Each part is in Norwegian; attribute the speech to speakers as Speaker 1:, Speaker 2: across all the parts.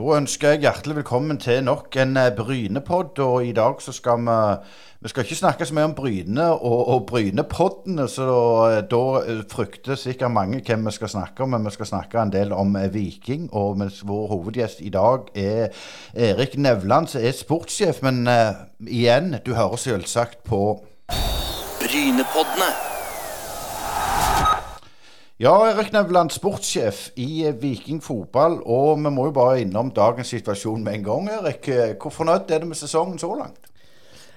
Speaker 1: Da ønsker jeg hjertelig velkommen til nok en Brynepodd Brynepod. Og i dag så skal vi Vi skal ikke snakke så mye om Bryne og, og Brynepoddene, så da, da eh, frykter sikkert mange hvem vi skal snakke om. Men vi skal snakke en del om eh, Viking. Og mens vår hovedgjest i dag er Erik Nevland, som er sportssjef. Men uh, igjen, du hører selvsagt på
Speaker 2: Brynepoddene.
Speaker 1: Ja, Erik Nevland, sportssjef i eh, Viking fotball. Og vi må jo bare innom dagens situasjon med en gang, Erik. Eh, hvor fornøyd er du med sesongen så langt?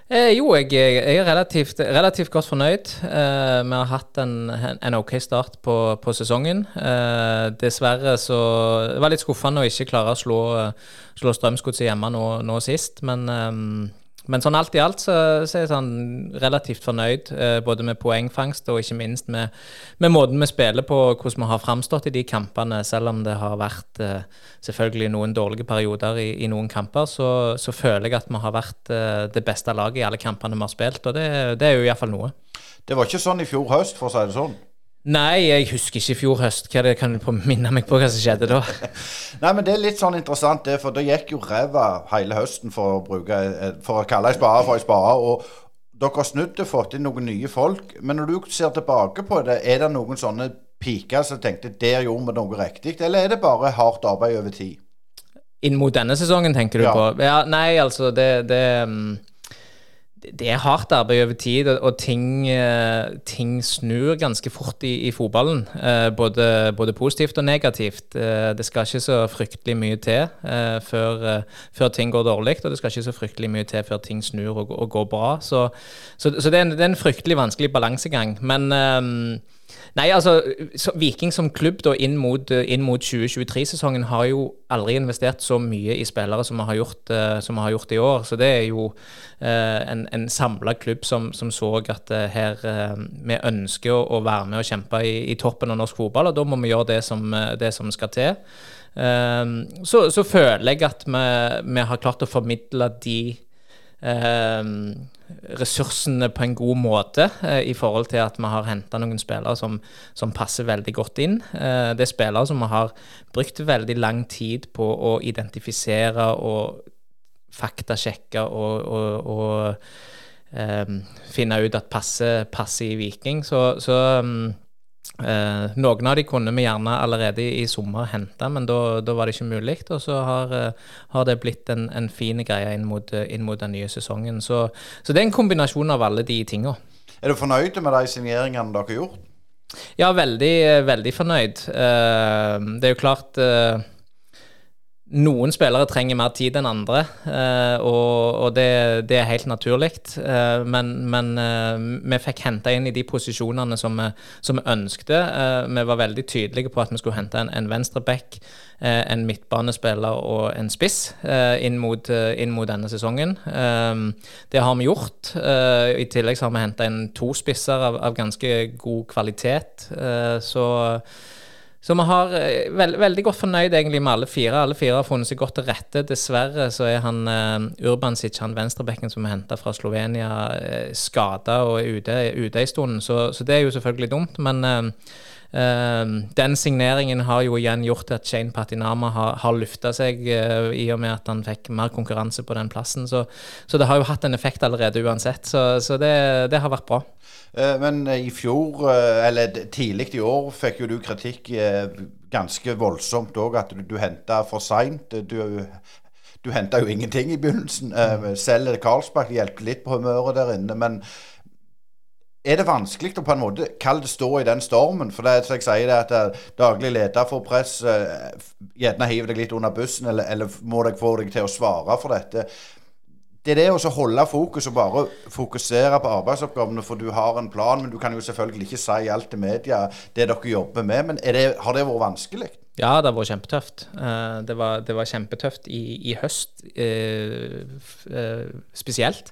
Speaker 3: Eh, jo, jeg, jeg er relativt, relativt, godt fornøyd. Eh, vi har hatt en, en OK start på, på sesongen. Eh, dessverre så Det var litt skuffende å ikke klare å slå, slå Strømsgodset hjemme nå, nå, sist, men eh, men sånn alt i alt så, så er jeg sånn relativt fornøyd, eh, både med poengfangst og ikke minst med, med, måten vi spiller på, hvordan vi har framstått i de kampene. Selv om det har vært eh, selvfølgelig noen dårlige perioder i, i noen kamper, så, så, føler jeg at vi har vært eh, det beste laget i alle kampene vi har spilt, og det, det er jo iallfall noe.
Speaker 1: Det var ikke sånn i fjor høst, for å si det sånn?
Speaker 3: Nei, jeg husker ikke i fjor høst. Hva det, kan du minne meg på hva som skjedde da?
Speaker 1: Nei, men Det er litt sånn interessant, det, for da gikk jo ræva hele høsten for å, bruke, eh, for å kalle ei spade for ei spade. Og dere har snudd og fått inn noen nye folk. Men når du ser tilbake på det, er det noen sånne piker som tenkte der gjorde vi noe riktig, eller er det bare hardt arbeid over tid?
Speaker 3: Inn mot denne sesongen, tenker du ja. på? Ja, nei, altså, det, det um det er hardt arbeid over tid, og ting, eh, ting snur ganske fort i, i fotballen. Eh, både, både, positivt og negativt. Eh, det skal ikke så fryktelig mye til før, før, ting går dårlig, og det skal ikke så fryktelig mye til før ting snur og, og går bra. Så, så, så det, er en, det, er en, fryktelig vanskelig balansegang. Men Nei, altså, Viking som klubb da, inn mot, mot 2023-sesongen har jo aldri investert så mye i spillere som vi har gjort, vi har gjort i år. Så det er jo uh, en, en samla klubb som, som, så at her vi ønsker å, være med og kjempe i, i, toppen av norsk fotball, og da må vi gjøre det som, det som skal til. Så, så, føler jeg at vi, vi har klart å formidle de ressursene på en god måte eh, i forhold til at vi har henta noen spillere som, som, passer veldig godt inn. Eh, det er spillere som vi har brukt veldig lang tid på å identifisere og faktasjekke og, og, og um, finne ut at passer, passe i Viking. Så, så um, Eh, noen av de kunne vi gjerne allerede i, i sommer hente, men da, var det ikke mulig. Og så har, eh, har det blitt en, en fin greie inn mot, inn mot, den nye sesongen. Så, så, det er en kombinasjon av alle de tinga.
Speaker 1: Er du fornøyd med de signeringene dere har gjort?
Speaker 3: Ja, veldig, veldig fornøyd. Eh, det er jo klart eh, noen spillere trenger mer tid enn andre, uh, og, det, det, er helt naturlig. Uh, men, men uh, vi fikk henta inn i de posisjonene som vi, som vi ønskte. vi var veldig tydelige på at vi skulle hente en, en venstreback, en midtbanespiller og en spiss inn mot, inn, mot, denne sesongen. det har vi gjort. I tillegg har vi henta inn to spisser av, av ganske god kvalitet. så så vi har eh, veld, veldig godt fornøyd egentlig med alle fire. Alle fire har funnet seg godt til rette. Dessverre så er han uh, Urbansic, han venstrebekken som er henta fra Slovenia, uh, skada og ute, ute en stund. Så, så, det er jo selvfølgelig dumt. Men Uh, den signeringen har jo igjen gjort at Shane Patinama har, har lufta seg, uh, i og med at han fikk mer konkurranse på den plassen. Så, så det har jo hatt en effekt allerede uansett. Så, så det, det, har vært bra.
Speaker 1: Uh, men i fjor, eller tidlig i år, fikk jo du kritikk ganske voldsomt òg, at du, du henta for seint. Du, du henta jo ingenting i begynnelsen. selv Karlsbakk hjelper litt på humøret der inne. men er det vanskelig å på en måte kalle det stå i den stormen? For det er som jeg sier, det at eh, daglig leder får press, uh, gjerne hiver deg litt under bussen, eller, eller må deg få deg til å svare for dette. Det er det å holde fokus og bare fokusere på arbeidsoppgavene, for du har en plan, men du kan jo selvfølgelig ikke si alt til media det dere jobber med. Men det, har det vært vanskelig?
Speaker 3: Ja, det har vært kjempetøft. Uh, det, var, det, var, kjempetøft i, i høst spesielt.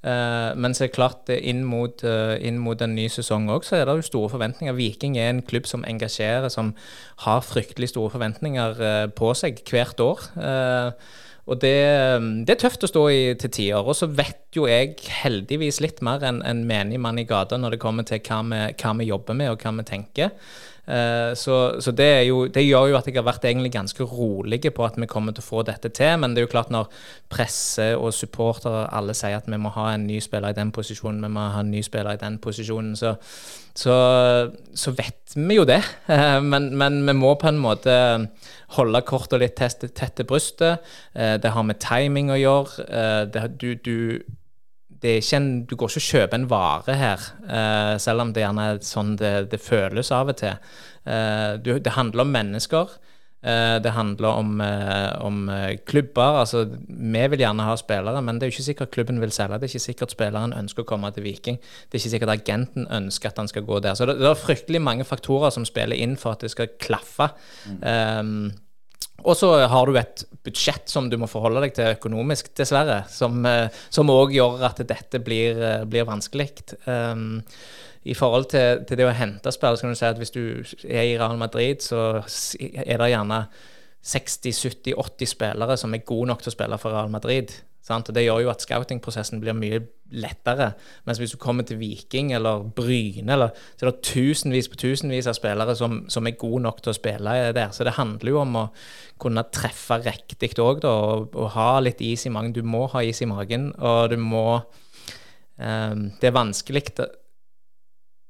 Speaker 3: Uh, men så er det klart, inn mot, uh, inn mot en ny sesong òg, så er det jo store forventninger. Viking er en klubb som engasjerer, som har fryktelig store forventninger uh, på seg hvert år. og det, det, er tøft å stå i til tider. Og så vet jo jeg heldigvis litt mer enn en menig mann i gata når det kommer til hva vi, hva vi jobber med og hva vi tenker. Eh, så, så det, jo, det, gjør jo at jeg har vært egentlig ganske rolig på at vi kommer til å få dette til. Men det er jo klart når presse og supportere alle sier at vi må ha en ny spiller i den posisjonen, vi må ha en ny spiller i den posisjonen, så, så, så vet vi jo det. Eh, men, men, vi må på en måte holde kortet litt tett, til brystet. Det har med timing å gjøre. Det, du, du en, du går ikke og kjøper en vare her, uh, selv om det gjerne er sånn det, det føles av og til. Uh, du, det handler om mennesker. Uh, det handler om, om, klubber. altså Vi vil gjerne ha spillere, men det er jo ikke sikkert klubben vil selge. Det er ikke sikkert spilleren ønsker å komme til Viking. Det er ikke sikkert agenten ønsker at han skal gå der. Så det, det er fryktelig mange faktorer som spiller inn for at det skal klaffe. Mm. Um, og så har du et budsjett som du må forholde deg til økonomisk, dessverre. Som òg eh, gjør at dette blir, eh, blir vanskelig. Um, I forhold til, til, det å hente spill, så kan du si at hvis du er i Real Madrid, så er det gjerne 60-70-80 spillere som er gode nok til å spille for Real Madrid. Sant? Og Det gjør jo at scouting-prosessen blir mye lettere. Mens hvis du kommer til Viking eller Bryne, eller, så er det tusenvis på tusenvis av spillere som, som, er gode nok til å spille der. Så det handler jo om å kunne treffe riktig òg, og, og, ha litt is i magen. Du må ha is i magen, og du må um, Det er vanskelig.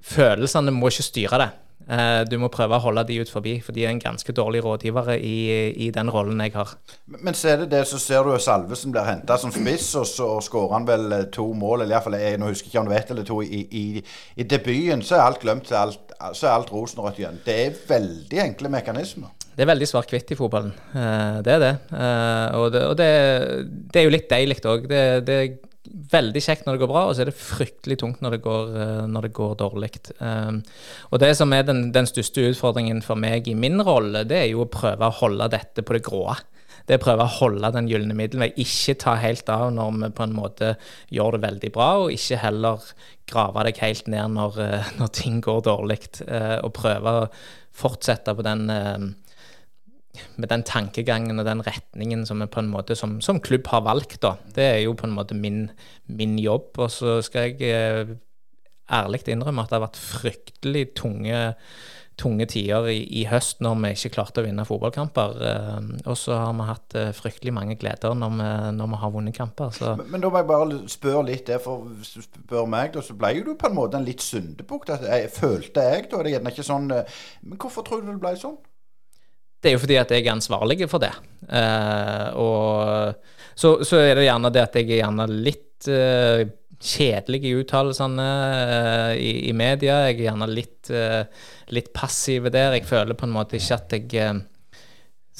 Speaker 3: Følelsene må ikke styre det. Eh, du må prøve å holde de ut forbi, for de er en ganske dårlig rådgivere i, i den rollen jeg har.
Speaker 1: Men så er det det, så ser du Salvesen blir henta som spiss, og så skårer han vel eh, to mål, eller iallfall jeg nå husker ikke om du vet eller to, i, i, i debuten. Så er alt glemt, så alt, så er alt rosenrødt igjen. Det er veldig enkle mekanismer.
Speaker 3: Det er veldig svart-hvitt i fotballen. Uh, det er det. Og, det, og det, det, er jo litt deilig òg. Det, det, veldig kjekt når det går bra, og så er det fryktelig tungt når det går, eh, når går dårlig. Um, og det som er den, den, største utfordringen for meg i min rolle, det er jo å prøve å holde dette på det grå. Det er å prøve å holde den gylne middelvei. Ikke ta helt av når vi på en måte gjør det veldig bra, og ikke heller grave deg helt ned når, eh, når ting går dårlig. Uh, og prøve å fortsette på den med den tankegangen og den retningen som på en måte som, som, klubb har valgt. da. Det er jo på en måte min, min jobb. Og så skal jeg eh, ærlig innrømme at det har vært fryktelig tunge, tunge tider i, i, høst når vi ikke klarte å vinne fotballkamper. Eh, og så har vi hatt eh, fryktelig mange gleder når vi, når vi har vunnet kamper.
Speaker 1: Men, men, da må jeg bare spørre litt det, for hvis du spør meg, da, så ble jo du på en måte en litt syndebukk. Følte jeg da. Det er gjerne ikke sånn Men hvorfor tror du det ble sånn?
Speaker 3: Det er jo fordi at jeg er ansvarlig for det. Uh, og så, så, er det gjerne det at jeg er gjerne litt uh, kjedelig i uttalelsene uh, i, i, media. Jeg er gjerne litt, litt passiv der. Jeg føler på en måte ikke at jeg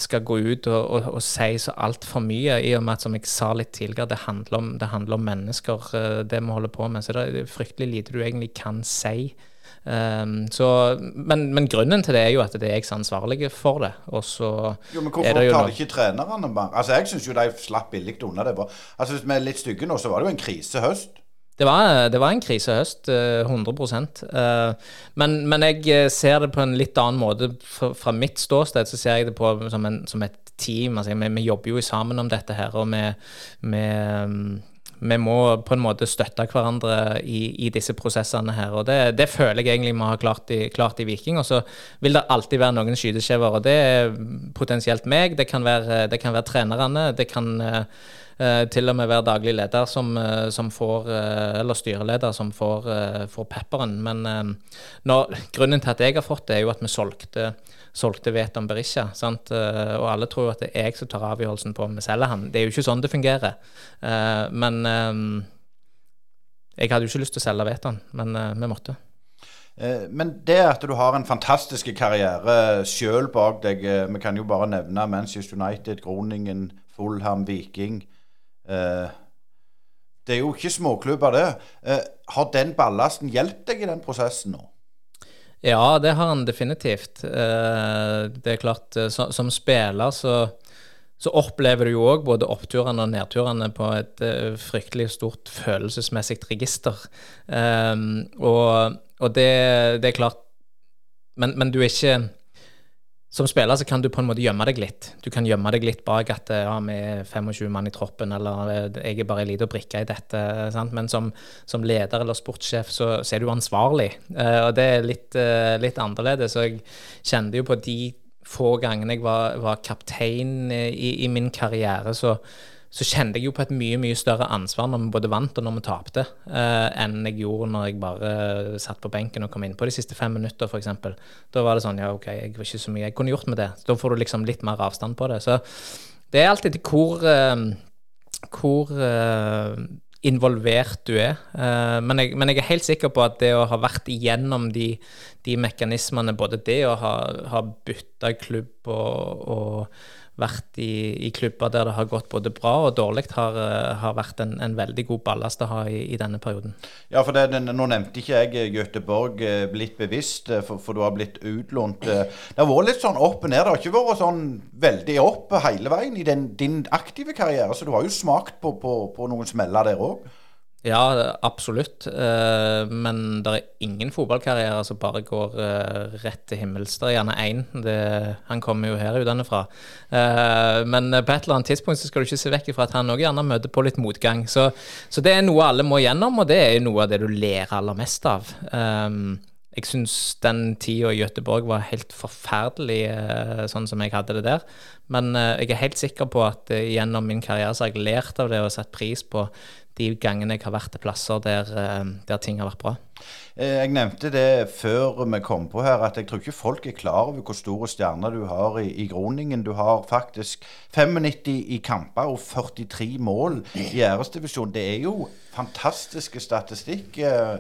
Speaker 3: skal gå ut og, og, og si så altfor mye, i og med at som jeg sa litt tidligere, det handler om, det handler om mennesker, det vi holder på med. Så det er fryktelig lite du egentlig kan si Um, så, men, men, grunnen til det er jo at det er jeg som er ansvarlig for det. Og så
Speaker 1: jo, men hvorfor tar ikke trenerne bare Altså, Jeg syns jo de slapp billig unna. det var, altså Hvis vi er litt stygge nå, så var det jo en krisehøst.
Speaker 3: Det var, det var en krisehøst, 100 uh, men, men, jeg eh, ser det på en litt annen måte. Fra, fra mitt ståsted så ser jeg det på som, en, som et team. Altså, vi, vi, jobber jo sammen om dette her. og vi, vi vi må på en måte støtte hverandre i, i disse prosessene her. og det, det, føler jeg egentlig vi har klart i, klart i Viking. Og så vil det alltid være noen skyteskjever, og det er potensielt meg. Det kan være, det kan være trenerne. det kan Uh, til og med være daglig leder som, uh, som får uh, Eller styreleder som får, får pepperen. Men når, grunnen til at jeg har fått det, er jo at vi solgte solgte Veton Berisha. Sant? Eh, og alle tror at det er jeg som tar avgjørelsen på om vi selger han. Det er jo ikke sånn det fungerer. Eh, men eh, jeg hadde jo ikke lyst til å selge Veton, men vi måtte.
Speaker 1: Men det at du har en fantastisk karriere sjøl bak deg Vi kan jo bare nevne Manchester United, Groningen, Fulham, Viking. Det er jo ikke småklubber, det. Har den ballasten hjulpet deg i den prosessen nå?
Speaker 3: Ja, det har han definitivt. Eh, det er klart, eh, som spiller så, så opplever du jo òg både oppturene og nedturene på et eh, fryktelig stort følelsesmessig register. Og, og det, det, er klart men, men, du er ikke som spiller så kan du på en måte gjemme deg litt. Du kan gjemme deg litt bak at ja, vi er 25 mann i troppen, eller jeg er bare en liten brikke i dette. Sant? Men som, som, leder eller sportssjef så, så er du ansvarlig, uh, og det er litt, uh, litt, annerledes. Så jeg kjente jo på de få gangene jeg var, var kaptein i, i, min karriere, så så kjente jeg jo på et mye mye større ansvar når vi både vant og når vi tapte, eh, enn jeg gjorde når jeg bare satt på benken og kom inn på de siste fem minutter, f.eks. Da var det sånn ja, OK, jeg var ikke så mye jeg kunne gjort med det. Da får du liksom litt mer avstand på det. Så det er alltid hvor, eh, hvor eh, involvert du er. Uh, men, jeg, men, jeg, er helt sikker på at det å ha vært igjennom de, de mekanismene, både det å ha, ha bytta klubb og, og vært i, i, klubber der det har gått både bra og dårlig, har, eh, har vært en, en, veldig god ballast å ha i, i denne perioden.
Speaker 1: Ja, for det, Nå nevnte ikke jeg eh, Göteborg blitt bevisst, for, for, du har blitt utlånt. Det har vært litt sånn opp og ned. Det har ikke vært sånn veldig opp hele veien i den, din aktive karriere. Så du har jo smakt på, på, på noen smeller der òg.
Speaker 3: Ja, absolutt. Eh, men det er ingen fotballkarriere som bare går eh, rett til himmels. Det er gjerne én. Han kommer jo her utenfra. Eh, men på et eller annet tidspunkt så skal du ikke se vekk ifra at han òg gjerne møter på litt motgang. Så, så, det er noe alle må gjennom, og det er noe av det du ler aller mest av. Jeg syns den tida i Gøteborg var helt forferdelig, sånn som jeg hadde det der. Men jeg er helt sikker på at gjennom min karriere så har jeg lært av det og satt pris på de gangene jeg har vært til plasser der, eh, der, ting har vært bra.
Speaker 1: Eh, jeg nevnte det før vi kom på her, at jeg tror ikke folk er klar over hvor store stjerner du har i, i Groningen. Du har faktisk 95 i kamper og 43 mål i æresdivisjon. Det er jo fantastiske statistikk. Eh,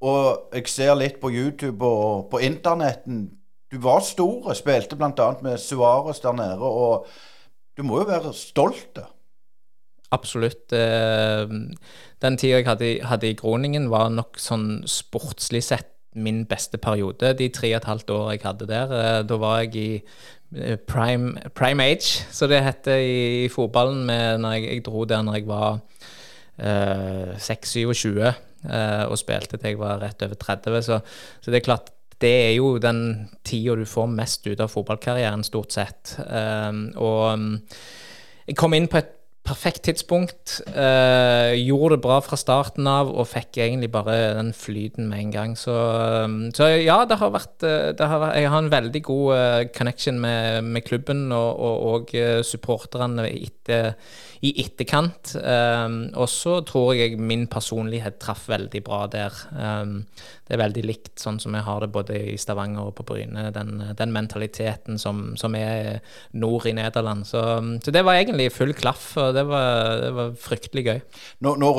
Speaker 1: og jeg ser litt på YouTube og på internetten. Du var stor, spilte bl.a. med Suárez der nede. og du må jo være stolt.
Speaker 3: Absolutt. Eh, den tida jeg hadde, hadde, i Groningen, var nok sånn sportslig sett min beste periode. De tre og et halvt år jeg hadde der. Eh, da var jeg i eh, prime, prime age, så det heter i, i fotballen. Med, når jeg, jeg, dro der når jeg var eh, 26-27 eh, og spilte til jeg var rett over 30. Så, så det er klart det er jo den tida du får mest ut av fotballkarrieren, stort sett. Eh, og um, jeg kom inn på et perfekt tidspunkt. Uh, gjorde det bra fra starten av og fikk egentlig bare den flyten med en gang. Så, um, så ja, det har vært, eh, det har, Jeg har en veldig god uh, connection med, med, klubben og, og, og supporterne etter i etterkant. Um, og så tror jeg min personlighet traff veldig bra der. Um, det er veldig likt sånn som jeg har det både i Stavanger og på Bryne. Den, den mentaliteten som, som, er nord i Nederland. Så, så, det var egentlig full klaff, og det var, det var fryktelig gøy.
Speaker 1: Nå, nå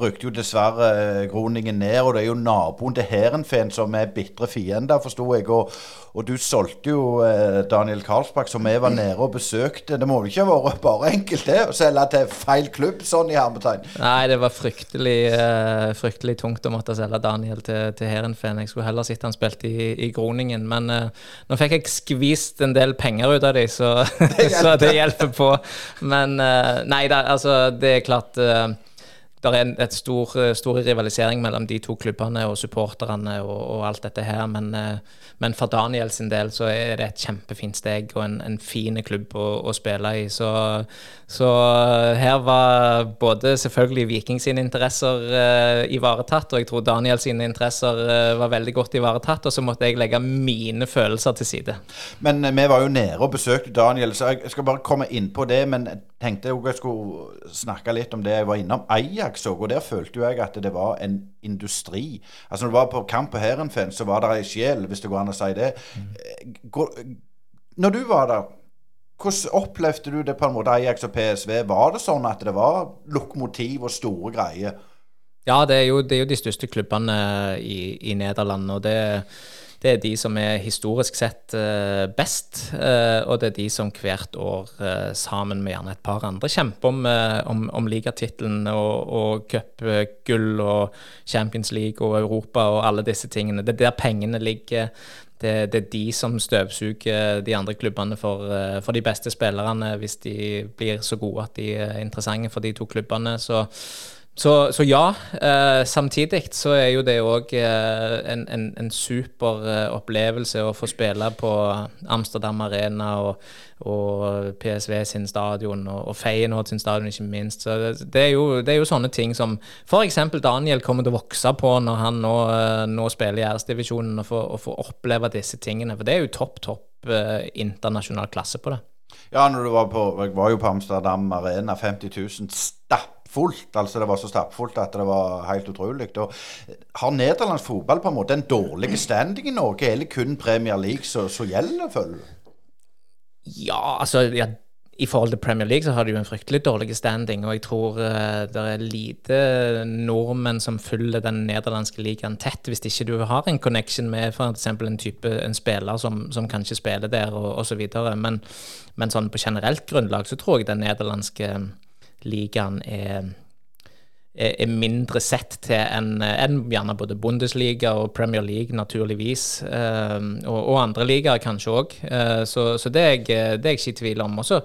Speaker 1: rykte jo dessverre eh, Groningen ned, og det er jo naboen til Heerenveen som er bitre fiender, forsto jeg. Og, og, du solgte jo eh, Daniel Karlsbakk, som vi var nede og besøkte. Det må vel ikke ha vært bare enkelt det, å selge til feil klubb, sånn i hermetegn?
Speaker 3: Nei, det var fryktelig, uh, fryktelig tungt å måtte selge Daniel til, til Heerenveen. Jeg skulle heller sett han spilte i, i Groningen, men nå fikk jeg skvist en del penger ut av dem, så, så, det hjelper på. Men uh, nei da, altså, det er klart det er en stor, stor, rivalisering mellom de to klubbene og supporterne og, og alt dette her, men, men, for Daniel sin del så er det et kjempefint steg og en, en fin klubb å, å, spille i. Så, så eh, her var både selvfølgelig Viking sine interesser uh, ivaretatt, og jeg tror Daniel sine interesser uh, var veldig godt ivaretatt, og så måtte jeg legge mine følelser til side.
Speaker 1: Men vi var jo nede og besøkte Daniel, så jeg skal bare komme inn på det. Men tenkte jeg skulle snakke litt om det jeg var innom Ajax òg, og der følte jeg at det var en industri. Altså når du var på kamp på Heerenveen, så var det ei sjel, hvis det går an å si det. Mm. Når du var der hvordan opplevde du det på en måte, Ajax og PSV? Var det sånn at det var lokomotiv og store greier?
Speaker 3: Ja, det er jo, det er jo de største klubbene i, i Nederland. og det, det, er de som er historisk sett uh, best, uh, og det er de som hvert år, uh, sammen med gjerne et par andre, kjemper om, om, om ligatittelen og, og cupgull og Champions League og Europa og alle disse tingene. Det er der pengene ligger det, det, er de som støvsuger de andre klubbene for, eh, for, de beste spillerne, hvis de blir så gode at de er interessante for de to klubbene. Så Så, så ja. Eh, samtidig så er jo det òg eh, en, en, en, super eh, opplevelse å få spille på Amsterdam Arena og, og PSV sin stadion, og, og Feyenoord sin stadion, ikke minst. Så det, det, er jo, det, er jo, sånne ting som f.eks. Daniel kommer til å vokse på når han nå, eh, nå spiller i æresdivisjonen, og får, oppleve disse tingene. For det er jo topp, topp eh, internasjonal klasse på det.
Speaker 1: Ja, når du var på, jeg var jo på Amsterdam Arena, 50 000 stapp stappfullt. Altså det var så stappfullt at det var helt utrolig. Og har nederlandsk fotball på en måte en dårlig standing i Norge, eller kun Premier League som gjelder, føler du?
Speaker 3: Ja, altså ja, i forhold til Premier League så har de jo en fryktelig dårlig standing, og jeg tror uh, det er lite nordmenn som følger den nederlandske ligaen tett, hvis ikke du har en connection med f.eks. en type en spiller som, som kanskje spiller der, og osv. Men, men sånn på generelt grunnlag så tror jeg den nederlandske ligaen er, er, mindre sett til enn en gjerne både Bundesliga og Premier League, naturligvis. Uh, og, og, andre ligaer kanskje òg. Eh, så, så det, er jeg, ikke i tvil om. Og så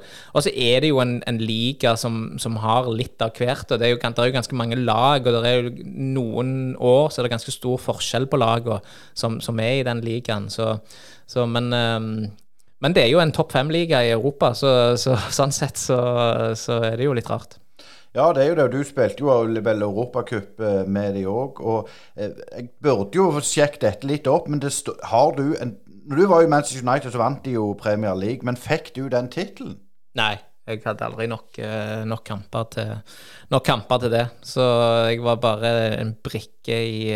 Speaker 3: er det jo en, en liga som, som, har litt av hvert. og Det er jo, det er jo ganske mange lag, og det er jo noen år så er det ganske stor forskjell på lagene som, som, er i den ligaen. Så, så men um, men det er jo en topp fem-liga i Europa, så, så, sånn sett så, så, er det jo litt rart.
Speaker 1: Ja, det er jo det. Du spilte jo vel Europacup eh, med de òg. Og eh, jeg burde jo sjekke dette litt opp, men har du en Når du var i Manchester United, så vant de jo Premier League, men fikk du den tittelen?
Speaker 3: Nei. Jeg hadde aldri nok, eh, nok, kamper til, nok, kamper til, det. Så jeg var bare en brikke i,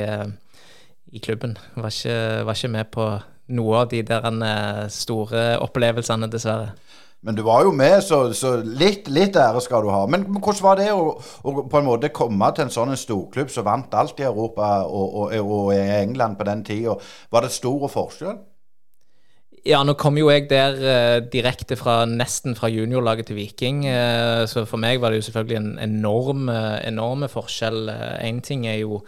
Speaker 3: i klubben. Var ikke, var ikke med på noe av de der eh, store opplevelsene, dessverre.
Speaker 1: Men du var jo med, så, så litt, litt, ære skal du ha. Men hvordan var det å, å, på en måte komme til en sånn storklubb som vant alt i Europa og, og, og i England på den tida? Var det stor forskjell?
Speaker 3: Ja, nå kom jo jeg der eh, direkte fra nesten fra juniorlaget til Viking. Eh, så for meg var det jo selvfølgelig en enorm, eh, enorme forskjell. Én eh, ting er jo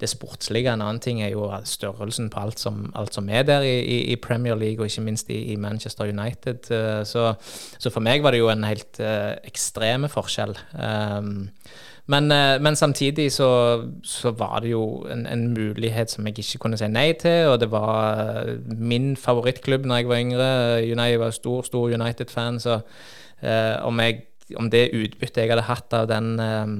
Speaker 3: det sportslige, en annen ting er jo størrelsen på alt som, alt som er der i, i, Premier League, og ikke minst i, i Manchester United. Eh, så, så, for meg var det jo en helt eh, ekstreme forskjell. Um, men, eh, men, samtidig så, så, var det jo en, en, mulighet som jeg ikke kunne si nei til, og det var min favorittklubb når jeg var yngre. United var stor, stor United-fan, så eh, om, jeg, om, det utbyttet jeg hadde hatt av den eh,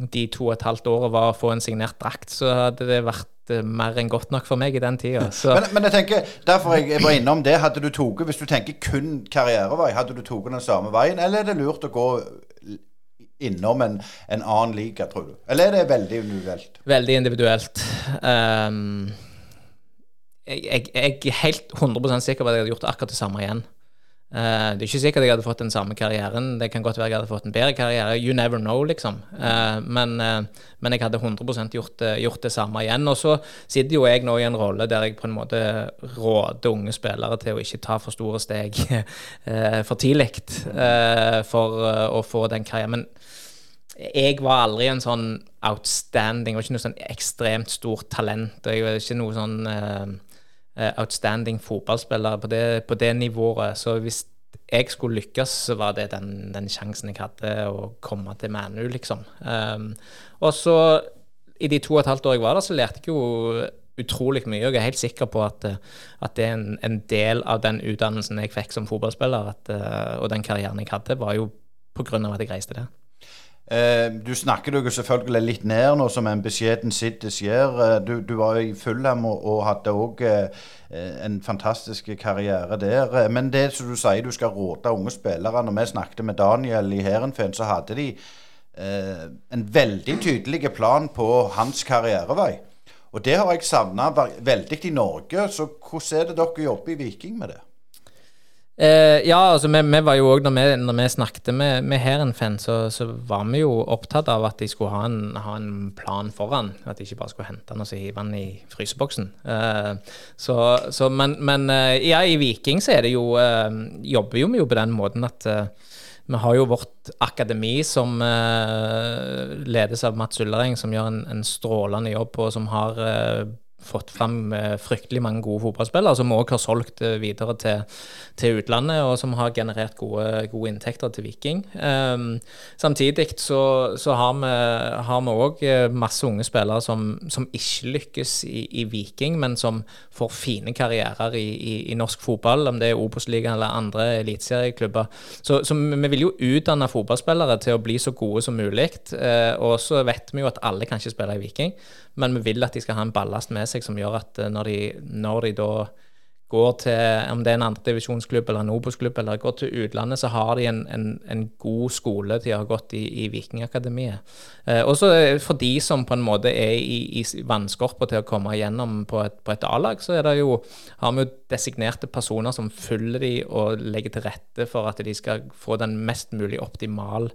Speaker 3: de to og et halvt året var å få en signert drakt, så hadde det vært eh, mer enn godt nok for meg i den tida.
Speaker 1: Men, men, jeg tenker, derfor jeg var innom det, hadde du tatt Hvis du tenker kun karrierevei, hadde du tatt den samme veien, eller er det lurt å gå innom en, en annen liga, tror du? Eller er det veldig individuelt?
Speaker 3: Veldig individuelt. Um, jeg, jeg, er helt 100% sikker på at jeg hadde gjort akkurat det samme igjen. Uh, det er ikke sikkert jeg hadde fått den samme karrieren. Det kan godt være jeg hadde fått en bedre karriere. You never know, liksom. Uh, men, uh, men, jeg hadde 100% gjort, gjort, det samme igjen. Og så sitter jo jeg nå i en rolle der jeg på en måte råder unge spillere til å ikke ta for store steg for tidlig for å få den karrieren. Men jeg var aldri en sånn outstanding, og ikke noe sånn ekstremt stort talent. Jeg var ikke noe sånn uh, outstanding fotballspiller på det, på det, nivået. Så hvis jeg skulle lykkes, så var det den, den sjansen jeg hadde å komme til Manu, liksom. Um, og så, i de to og et halvt år jeg var der, så lærte jeg jo utrolig mye. Og jeg er helt sikker på at, at det er en, en, del av den utdannelsen jeg fikk som fotballspiller, at, og den karrieren jeg hadde, var jo på grunn av at jeg reiste der.
Speaker 1: Eh, du snakker jo selvfølgelig litt ned nå, som en beskjeden Siddis gjør. Eh, du, du, var i Fulham og, og hadde òg eh, en fantastisk karriere der. Men det som du sier, du skal råde unge spillere. Når vi snakket med Daniel i Heerenveen, så hadde de eh, en veldig tydelig plan på hans karrierevei. Og det har jeg savna veldig i Norge. Så hvordan er det dere jobber i Viking med det?
Speaker 3: Eh, ja, altså vi, vi, var jo òg når, når, vi snakket med, med Heerenveen, så, så, var vi jo opptatt av at de skulle ha en, ha en, plan foran. At de ikke bare skulle hente den og så hive den i fryseboksen. Eh, så, så, men, men eh, ja, i Viking så er det jo eh, Jobber jo vi jo på den måten at eh, vi har jo vårt akademi som eh, ledes av Mats Ullereng, som gjør en, en, strålende jobb, og som har fått fram eh, fryktelig mange gode fotballspillere, som òg har solgt eh, videre til, til, utlandet, og som har generert gode, gode inntekter til Viking. Um, samtidig så, så har vi òg eh, masse unge spillere som, som ikke lykkes i, i, Viking, men som får fine karrierer i, i, i norsk fotball, om det er Obos-ligaen eller andre eliteserieklubber. Så, så, vi vil jo utdanne fotballspillere til å bli så gode som mulig. Uh, og så vet vi jo at alle kan ikke spille i Viking, men vi vil at de skal ha en ballast med seg som gjør at eh, når de, når de da går til om det er en andredivisjonsklubb eller en Obos-klubb, eller går til utlandet, så har de en, en, en god skole de har gått i, i Vikingakademiet. Eh, også for de som på en måte er i, i vannskorpa til å komme igjennom på et, på et A-lag, så jo, har vi jo designerte personer som følger de og legger til rette for at de skal få den mest mulig optimal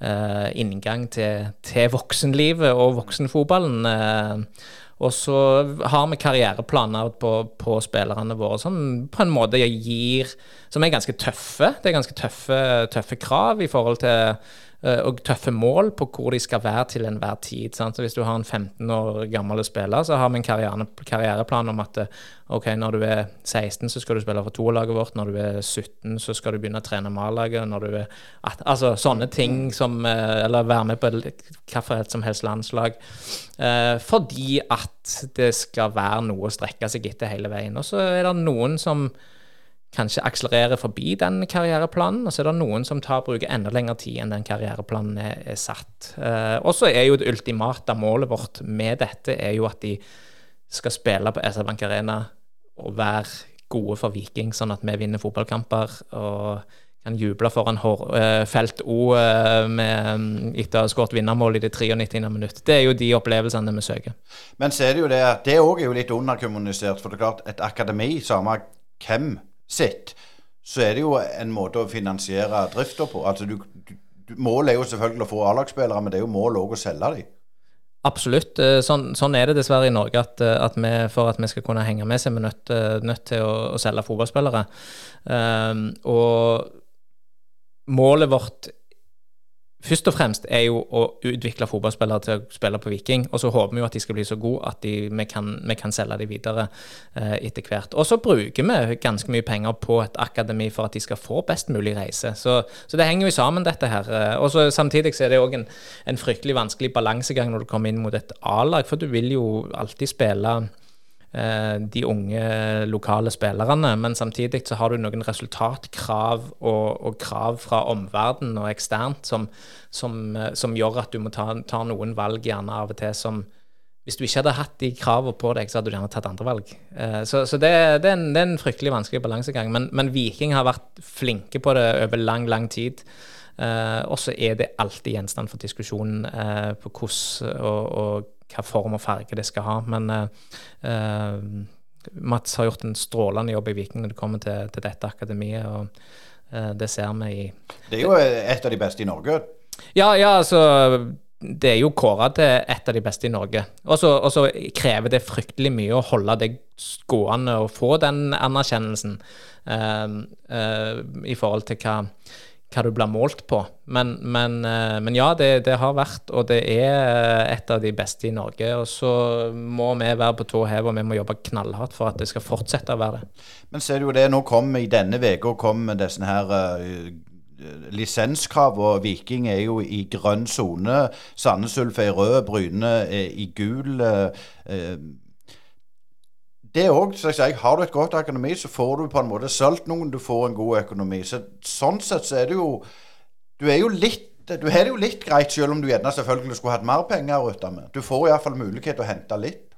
Speaker 3: eh, inngang til, til, voksenlivet og voksenfotballen. Eh, og så har vi karriereplaner på, på, spillerne våre som på en måte gir Som er ganske tøffe. Det er ganske tøffe, tøffe krav i forhold til og tøffe mål på hvor de skal være til enhver tid. Sant? Så Hvis du har en 15 år gammel spiller, så har vi en karriere, karriereplan om at eh, ok, når du er 16, så skal du spille for toerlaget vårt. Når du er 17, så skal du begynne å trene med Altså sånne ting som eh, Eller være med på hvilket som helst landslag. Eh, fordi at det skal være noe å strekke seg etter hele veien. Og så er det noen som kanskje akselererer forbi den karriereplanen, og så er det noen som tar bruker enda lengre tid enn den karriereplanen er, er satt. Eh, og så er jo det ultimate målet vårt med dette er jo at de skal spille på SR Bank Arena og være gode for Viking, sånn at vi vinner fotballkamper og kan juble foran uh, felt O uh, med, etter å ha skåret vinnermål i det 93. minutt. Det er jo de opplevelsene vi søker.
Speaker 1: Men så er det jo det at det òg er jo litt underkommunisert. For det er klart, et akademi, samme hvem sitt, så er det jo en måte å finansiere drifta på. Altså du, du, målet er jo selvfølgelig å få A-lagsspillere, men det er jo målet òg å selge dem.
Speaker 3: Absolutt. Eh, sånn, sånn, er det dessverre i Norge, at, eh, at vi, for at vi skal kunne henge med, så er vi nødt, eh, nødt til å, å, selge fotballspillere. Um, og målet vårt først og fremst er jo å utvikle fotballspillere til å spille på Viking. Og så håper vi jo at de skal bli så gode at de, vi, kan, vi, kan, selge dem videre eh, etter hvert. Og så bruker vi ganske mye penger på et akademi for at de skal få best mulig reise. Så, så det henger jo sammen, dette her. Eh, og så Samtidig så er det òg en, en, fryktelig vanskelig balansegang når du kommer inn mot et A-lag, for du vil jo alltid spille de unge lokale spillerne. Men samtidig så har du noen resultatkrav og, og krav fra omverdenen og eksternt som, som, eh, som, gjør at du må ta, ta, noen valg gjerne av og til som hvis du ikke hadde hatt de kravene på deg, så hadde du gjerne tatt andre valg. Eh, så, så det, det, er en, det, er en, fryktelig vanskelig balansegang. Men, men, Viking har vært flinke på det over lang, lang tid. og så er det alltid gjenstand for diskusjon på hvordan og, og hva form og farge det skal ha. Men uh, Mats har gjort en strålende jobb i Viking når det kommer til, til dette akademiet. og uh, Det ser vi i
Speaker 1: Det er jo et av de beste i Norge?
Speaker 3: Ja, ja altså det er jo kåra til et av de beste i Norge. Og så krever det fryktelig mye å holde det gående og få den anerkjennelsen uh, uh, i forhold til hva, hva du blir målt på. Men, men, eh, men ja, det, det, har vært, og det er eh, et av de beste i Norge. Og så må vi være på tå hev, og vi må jobbe knallhardt for at det skal fortsette å være det.
Speaker 1: Men ser du jo det, nå kom i denne uka kom disse her uh, lisenskrav, og Viking er jo i grønn sone. Sandnes Ulf er i rød, Bryne i gul. Uh, det òg, som jeg har du et godt økonomi, så får du på en måte solgt noen, du får en god økonomi. Så, sånn sett så er det jo Du er jo litt du har det jo litt greit, selv om du gjerne selvfølgelig skulle hatt mer penger å rutte med. Du får iallfall mulighet til å hente litt.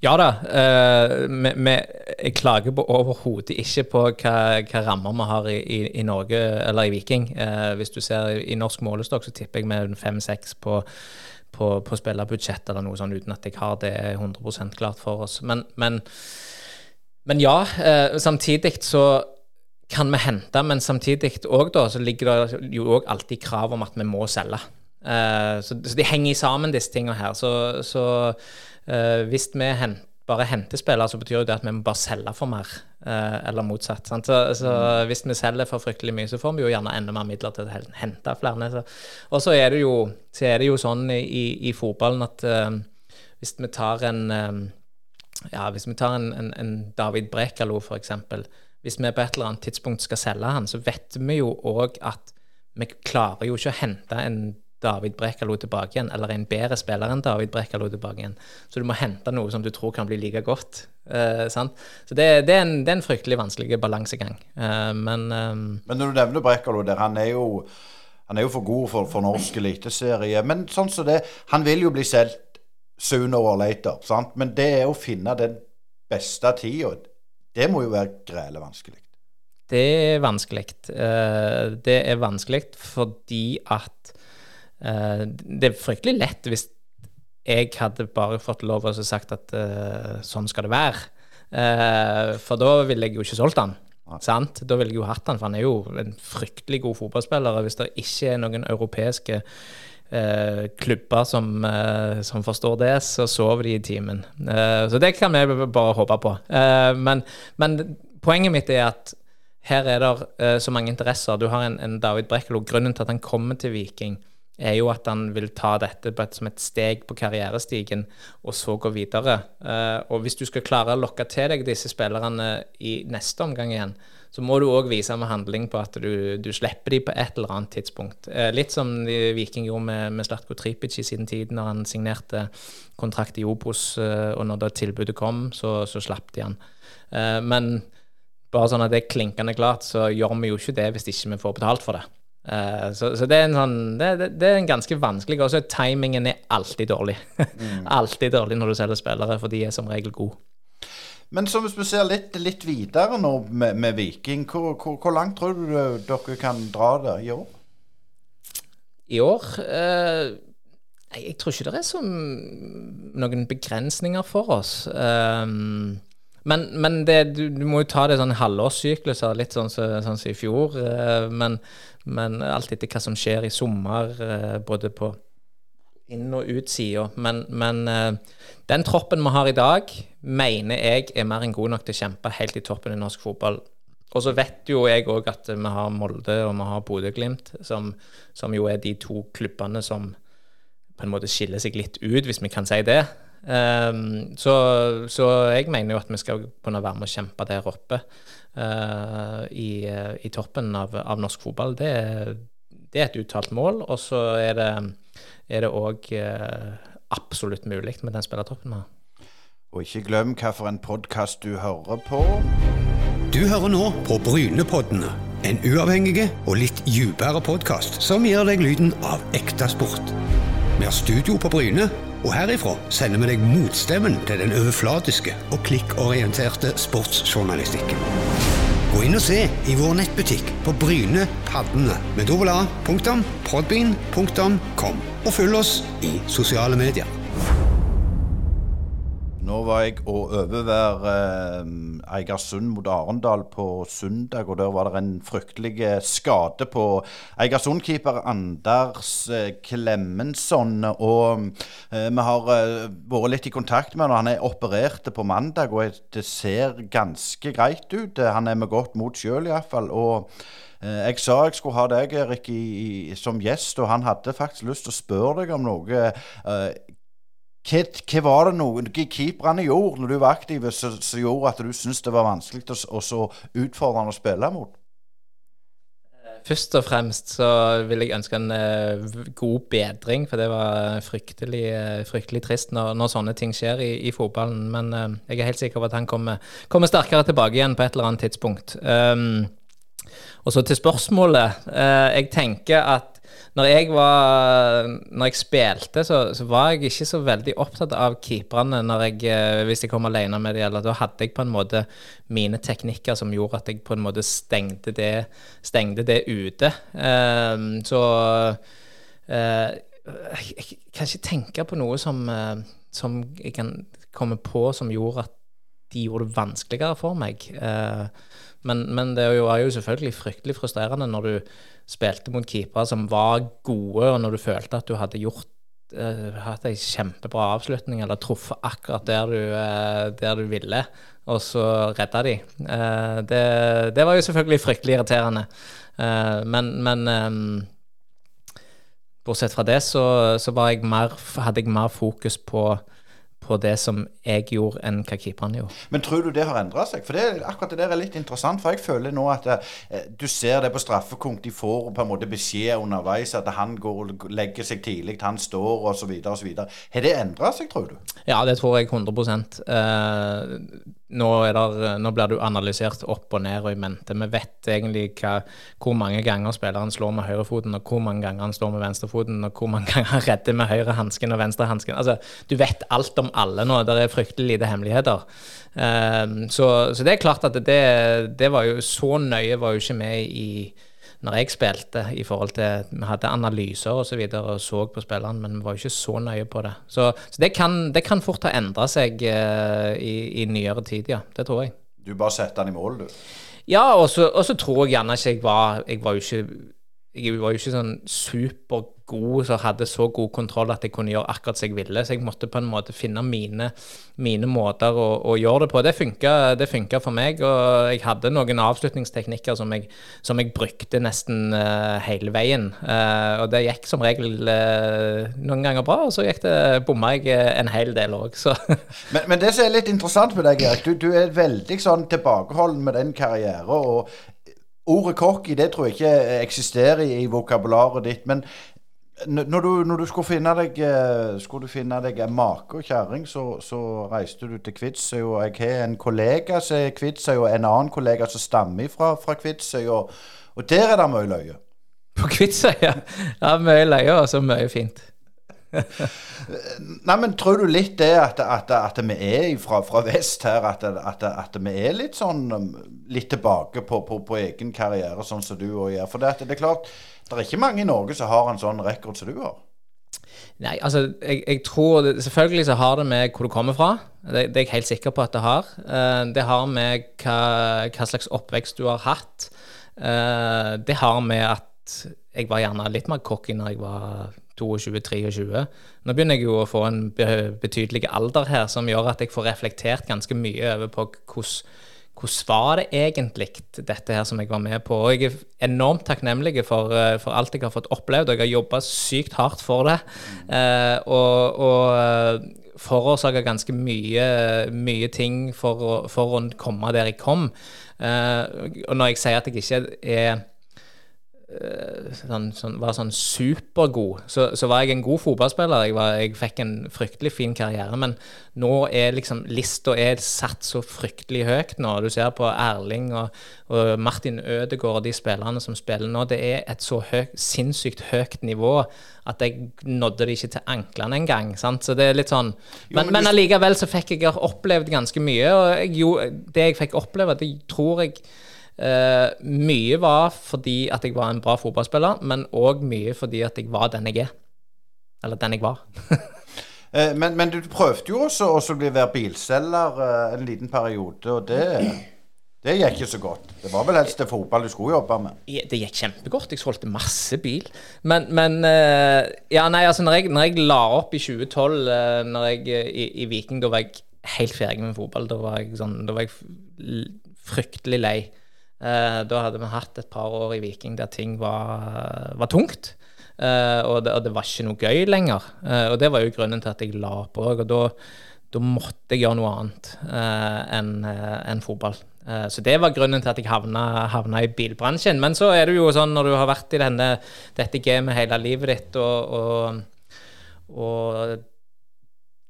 Speaker 3: Ja da. Uh, vi, eh, klager overhodet ikke på hva, hva, rammer vi har i, i, i, Norge, eller i Viking. Eh, hvis du ser i norsk målestokk, så tipper jeg med fem-seks på, på, på spillerbudsjett eller noe sånt, uten at jeg har det 100 klart for oss. Men, men men ja, eh, samtidig så kan vi hente, men samtidig òg da, så ligger det jo òg alltid krav om at vi må selge. Eh, så, så, de henger sammen, disse tingene her. Så, så eh, hvis vi hent, bare henter spillere, så betyr jo det at vi må bare selge for mer, eller motsatt. Så, så, mm. hvis vi selger for fryktelig mye, så får vi jo gjerne enda mer midler til å hente flere. Og så er det jo, er det jo sånn i, i, fotballen at uh, hvis vi tar en eh, Ja, hvis vi tar en, en, en David Brekalo, eksempel. Hvis vi på et eller annet tidspunkt skal selge han, så vet vi jo òg at vi klarer jo ikke å hente en David Brekalo tilbake igjen, eller en bedre spiller enn David Brekalo tilbake igjen. Så du må hente noe som du tror kan bli like godt. Eh, så det, det, er en, det, er en, fryktelig vanskelig balansegang. Eh, men eh,
Speaker 1: Men når du nevner Brekalo der, han er jo, han er jo for god for, for norsk eliteserie. Men sånn som det Han vil jo bli solgt sooner or later, sant? men det er å finne den beste tida. Det må jo være grele vanskelig.
Speaker 3: Det er vanskelig. Eh, det er vanskelig fordi at Det er fryktelig lett hvis jeg hadde bare fått lov å sagt at eh, sånn skal det være. For da ville jeg jo ikke solgt han. Sant? Da ville jeg jo hatt han, for han er jo en fryktelig god fotballspiller. og Hvis det ikke er noen europeiske eh, klubber som, eh, som, forstår det, så sover de i timen. Eh, så det kan vi bare håpe på. men, men poenget mitt er at her er det så mange interesser. Du har en, en David Brekkelo. Grunnen til at han kommer til Viking, er jo at han vil ta dette et, som et steg på karrierestigen, og så gå videre. Uh, og hvis du skal klare å lokke til deg disse spillerne i neste omgang igjen, så må du òg vise med handling på at du, du slipper dem på et eller annet tidspunkt. Uh, litt som Viking gjorde med, med Slatko Tripic i sin tid, når han signerte kontrakt i Obos, og når det tilbudet kom, så, så slapp de han. men bare sånn at det er klinkende klart, så gjør vi jo ikke det hvis ikke vi får betalt for det. Uh, så, så, det er en sånn det, det, det er en ganske vanskelig Også timingen er alltid dårlig. Mm. alltid dårlig når du selger spillere, for de er som regel gode.
Speaker 1: Men hvis vi ser litt, litt videre nå med, med Viking, hvor, hvor, hvor, langt tror du dere kan dra det i år?
Speaker 3: I år? Uh, jeg tror ikke det er så noen begrensninger for oss. Um, men, men det, du, du, må jo ta det sånn halvårssykluser, litt sånn som så, sånn så i fjor. Eh, men, men, alt etter hva som skjer i sommer, eh, både på inn- og utsida. Men, men eh, den troppen vi har i dag, mener jeg er mer enn god nok til å kjempe helt i toppen i norsk fotball. Og så vet jo jeg òg at vi har Molde og vi har Bodø-Glimt, som, som jo er de to klubbene som på en måte skiller seg litt ut, hvis vi kan si det. Um, så, så, jeg mener jo at vi skal kunne være med å kjempe der oppe uh, i, i, toppen av, av norsk fotball. Det, det, er et uttalt mål. Og så er det òg uh, absolutt mulig med den spillertroppen vi har.
Speaker 1: Og ikke glem hvilken podkast du hører på.
Speaker 2: Du hører nå på Brynepoddene. En uavhengig og litt dypere podkast som gir deg lyden av ekte sport. Vi har studio på Bryne og herifra sender vi deg motstemmen til den overflatiske og klikkorienterte sportsjournalistikken. Gå inn og se i vår nettbutikk på Bryne Paddene med dobbel a, punktum. Og følg oss i sosiale medier.
Speaker 1: Nå var jeg å overvære eh, Eigersund mot Arendal på søndag, og der var det en fryktelig eh, skade på Eigersund-keeper Anders eh, Klemensson. Og eh, vi har eh, vært litt i kontakt med ham. Han er operert på mandag, og det ser ganske greit ut. Han er med godt mot sjøl, iallfall. Og jeg sa jeg skulle ha deg, Erik, i, i, som gjest, og han hadde faktisk lyst til å spørre deg om noe. Hva, var det noen keeperne gjorde når du var aktiv, som gjorde at du syntes det var vanskelig og så utfordrende å spille mot?
Speaker 3: Først og fremst så vil jeg ønske en uh, god bedring, for det var fryktelig, uh, fryktelig trist når, når, sånne ting skjer i, i fotballen. Men uh, jeg er helt sikker på at han kommer, kommer, sterkere tilbake igjen på et eller annet tidspunkt. Um, og så til spørsmålet. jeg tenker at når jeg, var, når jeg spilte, så, så, var jeg ikke så veldig opptatt av keeperne når jeg, eh, hvis jeg kom alene med dem. Da hadde jeg på en måte mine teknikker som gjorde at jeg på en måte stengte det, stengte det ute. Uh, så uh, jeg, kan ikke tenke på noe som, uh, som jeg kan komme på som gjorde at de gjorde det vanskeligere for meg. Men, men, det var jo selvfølgelig fryktelig frustrerende når du spilte mot keepere som var gode, og når du følte at du hadde gjort uh, hatt ei kjempebra avslutning, eller truffet akkurat der du, uh, der du ville, og så redda de. Det, det, var jo selvfølgelig fryktelig irriterende. men, men bortsett fra det så, så jeg mer, hadde jeg mer fokus på, på det som jeg gjorde, enn hva keeperen gjorde.
Speaker 1: Men tror du det har endra seg? For det, akkurat det der er litt interessant. For jeg føler nå at eh, du ser det på straffekonk. De får på en måte beskjed underveis at han går og legger seg tidlig, han står osv. osv. Har det endra seg, tror du?
Speaker 3: Ja, det tror jeg 100 eh, nå, der, nå, blir du analysert opp og ned og i mente. Vi vet egentlig hva, hvor mange ganger spilleren slår med høyrefoten, og hvor mange ganger han slår med venstrefoten, og hvor mange ganger han redder med høyre hansken og venstre hansken. Altså, du vet alt om alle nå. Det er fryktelig lite hemmeligheter. Um, så, så, det er klart at det, det var jo så nøye var jo ikke med i når jeg spilte, i forhold til Vi hadde analyser og så videre og så på spilleren, men vi var jo ikke så nøye på det. Så, så det, kan, det, kan, fort ha endra seg uh, i, i, nyere tid, ja. Det tror jeg.
Speaker 1: Du bare setter den i mål, du?
Speaker 3: Ja, og så, tror jeg gjerne ikke jeg var Jeg var jo ikke, jeg var jo ikke sånn super god som hadde så god kontroll at jeg kunne gjøre akkurat som jeg ville. Så jeg måtte på en måte finne mine, mine måter å, å, gjøre det på. Det funka, det funka for meg, og jeg hadde noen avslutningsteknikker som jeg, som jeg brukte nesten uh, hele veien. Uh, og det gikk som regel uh, noen ganger bra, og så gikk det, bomma jeg en hel del òg, så
Speaker 1: men, men, det som er litt interessant med deg, Erik, du, du er veldig sånn tilbakeholden med den karrieren. og Ordet cocky det tror jeg ikke eksisterer i vokabularet ditt. Men når du, når du, skulle finne deg eh, Skulle du finne deg en make og kjerring, så, så, reiste du til Kvitsøy. Og jeg har en kollega som er Kvitsøy, og en annen kollega som stammer fra, fra Kvitsøy. Og, og, der er det mye løye.
Speaker 3: På Kvitsøy, ja. ja mye løye og så mye fint.
Speaker 1: Nei, men tror du litt det at, at, at vi er fra, fra vest her, at, at, vi er litt sånn um, litt tilbake på, på, på egen karriere, sånn som du òg gjør? For det, det, er klart, det er ikke mange i Norge som har en sånn rekord som du har.
Speaker 3: Nei, altså, jeg, jeg, tror Selvfølgelig så har det med hvor du kommer fra. Det, det, er jeg helt sikker på at det har. Uh, det har med hva, hva, slags oppvekst du har hatt. Uh, det har med at jeg var gjerne litt mer cocky når jeg var 22-23. Nå begynner jeg jo å få en betydelig alder her som gjør at jeg får reflektert ganske mye over på hvordan hvordan var det egentlig, dette her som jeg var med på? Og jeg er enormt takknemlig for, eh, for alt jeg har fått opplevd, og jeg har jobba sykt hardt for det. Eh, og, og eh, forårsaka ganske mye, mye ting for, for, å komme der jeg kom. Eh, og når jeg sier at jeg ikke er sånn, sånn, var sånn supergod, så, så, var jeg en god fotballspiller. Jeg, var, jeg, fikk en fryktelig fin karriere, men nå er liksom lista er satt så fryktelig høyt nå. Du ser på Erling og, og Martin Ødegaard og de spillerne som spiller nå. Det er et så høy, sinnssykt høyt nivå at jeg nådde det ikke til anklene engang. Så det er litt sånn Men, men allikevel så fikk jeg opplevd ganske mye, og jeg, det jeg fikk oppleve, det tror jeg Uh, mye var fordi at jeg var en bra fotballspiller, men òg mye fordi at jeg var den jeg er. Eller den jeg var.
Speaker 1: uh, men, men, du prøvde jo også å være bilselger uh, en liten periode, og det, det gikk ikke så godt. Det var vel helst det fotball du skulle jobbe med?
Speaker 3: Det gikk kjempegodt. Jeg solgte masse bil. Men, men Ja, nei, altså når jeg, når jeg, la opp i 2012, når jeg, i, i Viking, da var jeg helt ferdig med fotball. Da var jeg, sånn, da var jeg fryktelig lei. Eh, da hadde vi hatt et par år i Viking der ting var, var tungt. Eh, og, det, og, det, var ikke noe gøy lenger. Eh, og det var jo grunnen til at jeg la òg. Og da, da, måtte jeg gjøre noe annet enn en fotball. Så det var grunnen til at jeg havna, havna, i bilbransjen. Men så er det jo sånn når du har vært i denne, dette gamet hele livet ditt, og, og, og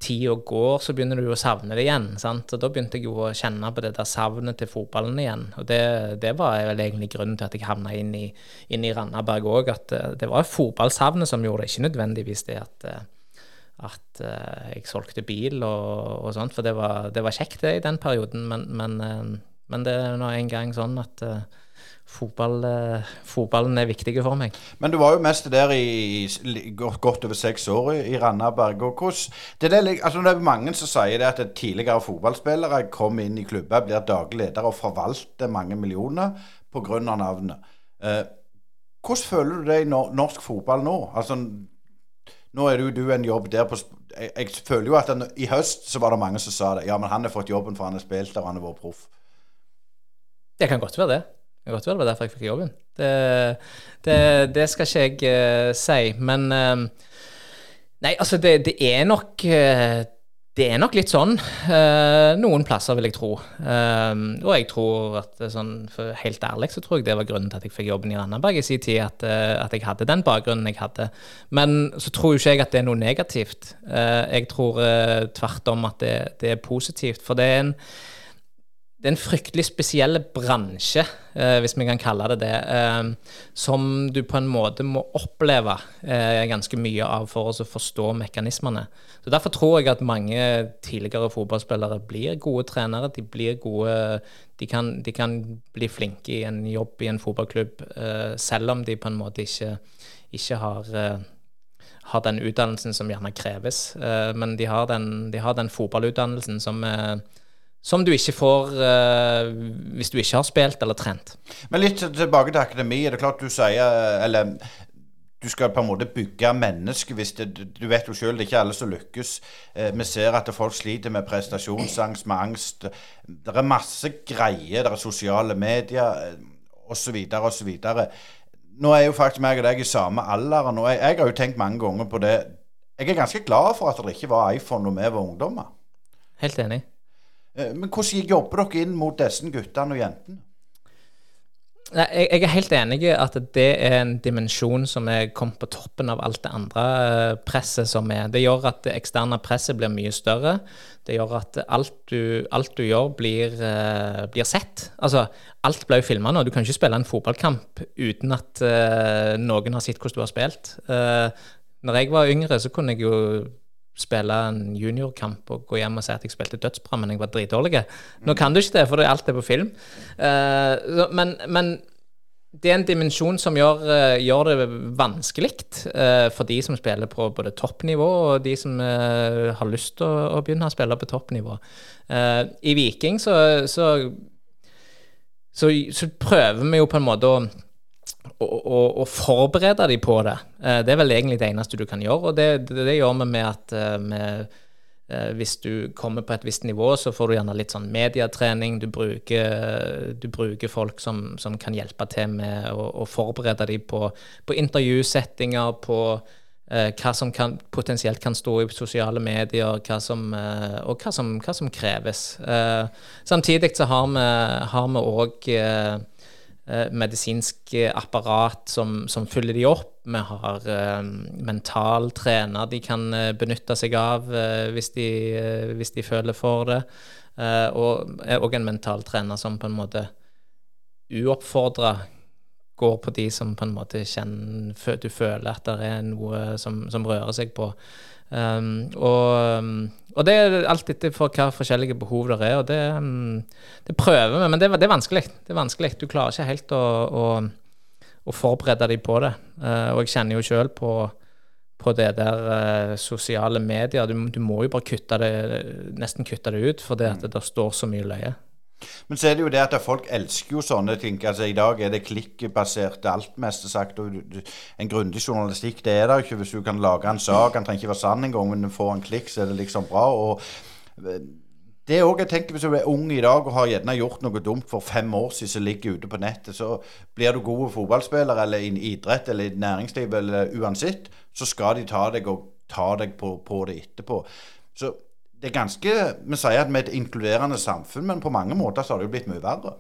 Speaker 3: tida går, så begynner du å savne det igjen. sant? Og Da begynte jeg jo å kjenne på det der savnet til fotballen igjen. Og det, det var vel egentlig grunnen til at jeg havna inn i, i Randaberg òg. At uh, det var fotballsavnet som gjorde det, ikke nødvendigvis det at, uh, at uh, jeg solgte bil og, og, sånt. For det var, det var kjekt det i den perioden, men, men, men det er nå en gang sånn at Fotball, eh, fotballen er viktig for meg.
Speaker 1: Men du var jo mest der i, i godt over seks år i, Randaberg. og hvordan, det, er, altså det er mange som sier det at tidligere fotballspillere kom inn i klubber, blir daglig leder og forvalter mange millioner pga. navnet. Eh, hvordan føler du det i norsk fotball nå? Altså, nå er du, du en jobb der på jeg, jeg føler jo at den, I høst så var det mange som sa det. Ja, men han har fått jobben for han har spilt der, han har vært proff.
Speaker 3: Det kan godt være det. Det godt være det var derfor jeg fikk jobben. Det, det, det skal ikke jeg uh, si. Men uh, Nei, altså, det, det, er nok uh, Det er nok litt sånn. Noen plasser, vil jeg tro. Og jeg tror at sånn, for helt ærlig så tror jeg det var grunnen til at jeg fikk jobben i Randaberg i sin tid, at, at, jeg hadde den bakgrunnen jeg hadde. Men så tror jo ikke jeg at det er noe negativt. Jeg tror tvert om at det, det er positivt. For det er en det er en fryktelig spesiell bransje, eh, hvis vi kan kalle det det, eh, som du på en måte må oppleve eh, ganske mye av for å forstå mekanismene. Så Derfor tror jeg at mange tidligere fotballspillere blir gode trenere. De blir gode De kan, de kan bli flinke i en jobb i en fotballklubb, eh, selv om de på en måte ikke, ikke har eh, har den utdannelsen som gjerne kreves, eh, men de har den, de har den fotballutdannelsen som er som du ikke får uh, hvis du ikke har spilt eller trent.
Speaker 1: Men litt tilbake til akademi. Er det klart du sier Eller du skal på en måte bygge mennesker hvis det, Du vet jo selv, det er ikke alle som lykkes. Eh, vi ser at folk sliter med prestasjonsangst, med angst. Det er masse greier. Det er sosiale medier osv. osv. Nå er jo faktisk meg og deg i samme alder. Og jeg, jeg har jo tenkt mange ganger på det. Jeg er ganske glad for at det ikke var iPhone når vi var ungdommer.
Speaker 3: Helt enig.
Speaker 1: Eh, men hvordan jobber dere inn mot disse guttene og jentene?
Speaker 3: Jeg, jeg er helt enig i at det er en dimensjon som er kommet på toppen av alt det andre eh, presset som er. Det gjør at det eksterne presset blir mye større. Det gjør at alt du, alt du gjør, blir, uh, blir, sett. Altså, alt blir jo filma nå. Du kan ikke spille en fotballkamp uten at uh, noen har sett hvordan du har spilt. Uh, når jeg var yngre, så kunne jeg jo spille en juniorkamp og gå hjem og si at jeg spilte dødsbra, men jeg var dritdårlig. Nå kan du ikke det, for alt er på film. Uh, men, men, det er en dimensjon som gjør, uh, gjør det vanskelig uh, for de som spiller på både toppnivå, og de som har lyst til å, å, begynne å spille på toppnivå. I Viking så, så, så, så prøver vi jo på en måte å å, forberede dem på det. Eh, det er vel egentlig det eneste du kan gjøre. Og det, det, det gjør vi med at eh, med, eh, hvis du kommer på et visst nivå, så får du gjerne litt sånn medietrening. Du bruker, du bruker folk som, som, kan hjelpe til med å, å forberede dem på, på intervjusettinger, på hva som kan, potensielt kan stå i sosiale medier, hva som, og hva som, hva som kreves. Samtidig så har vi òg medisinsk apparat som, som, fyller de opp. Vi har eh, mental trener de kan eh, benytte seg av eh, hvis, de, eh, hvis, de, føler for det. Eh, og, og en mental trener som på en måte uoppfordra går på de som på en måte kjenner Du føler at det er noe som, som rører seg på. Um, og, og, det er alt etter for hva forskjellige behov det er, og det, um, det prøver vi. Men det, det, er vanskelig. Det er vanskelig. Du klarer ikke helt å, å, å forberede deg på det. Uh, og jeg kjenner jo sjøl på, på det der uh, sosiale medier. Du, du, må jo bare kutte det, nesten kutte det ut, fordi at det, det står så mye løye.
Speaker 1: Men så er det jo det at folk elsker jo sånne ting. altså I dag er det klikkbasert alt, mest sagt. og En grundig journalistikk det er det ikke hvis du kan lage en sak. Den trenger ikke være sann engang, men får en klikk, så er det liksom bra. og eh, det er også, jeg tenker Hvis du er ung i dag og har gjerne gjort noe dumt for fem år siden som ligger ute på nettet, så blir du god fotballspiller eller i idrett eller i næringsliv eller uansett, så skal de ta deg og ta deg på, på det etterpå. Så det er ganske Vi sier at vi er et inkluderende samfunn, men på mange måter så har det jo blitt mye verre.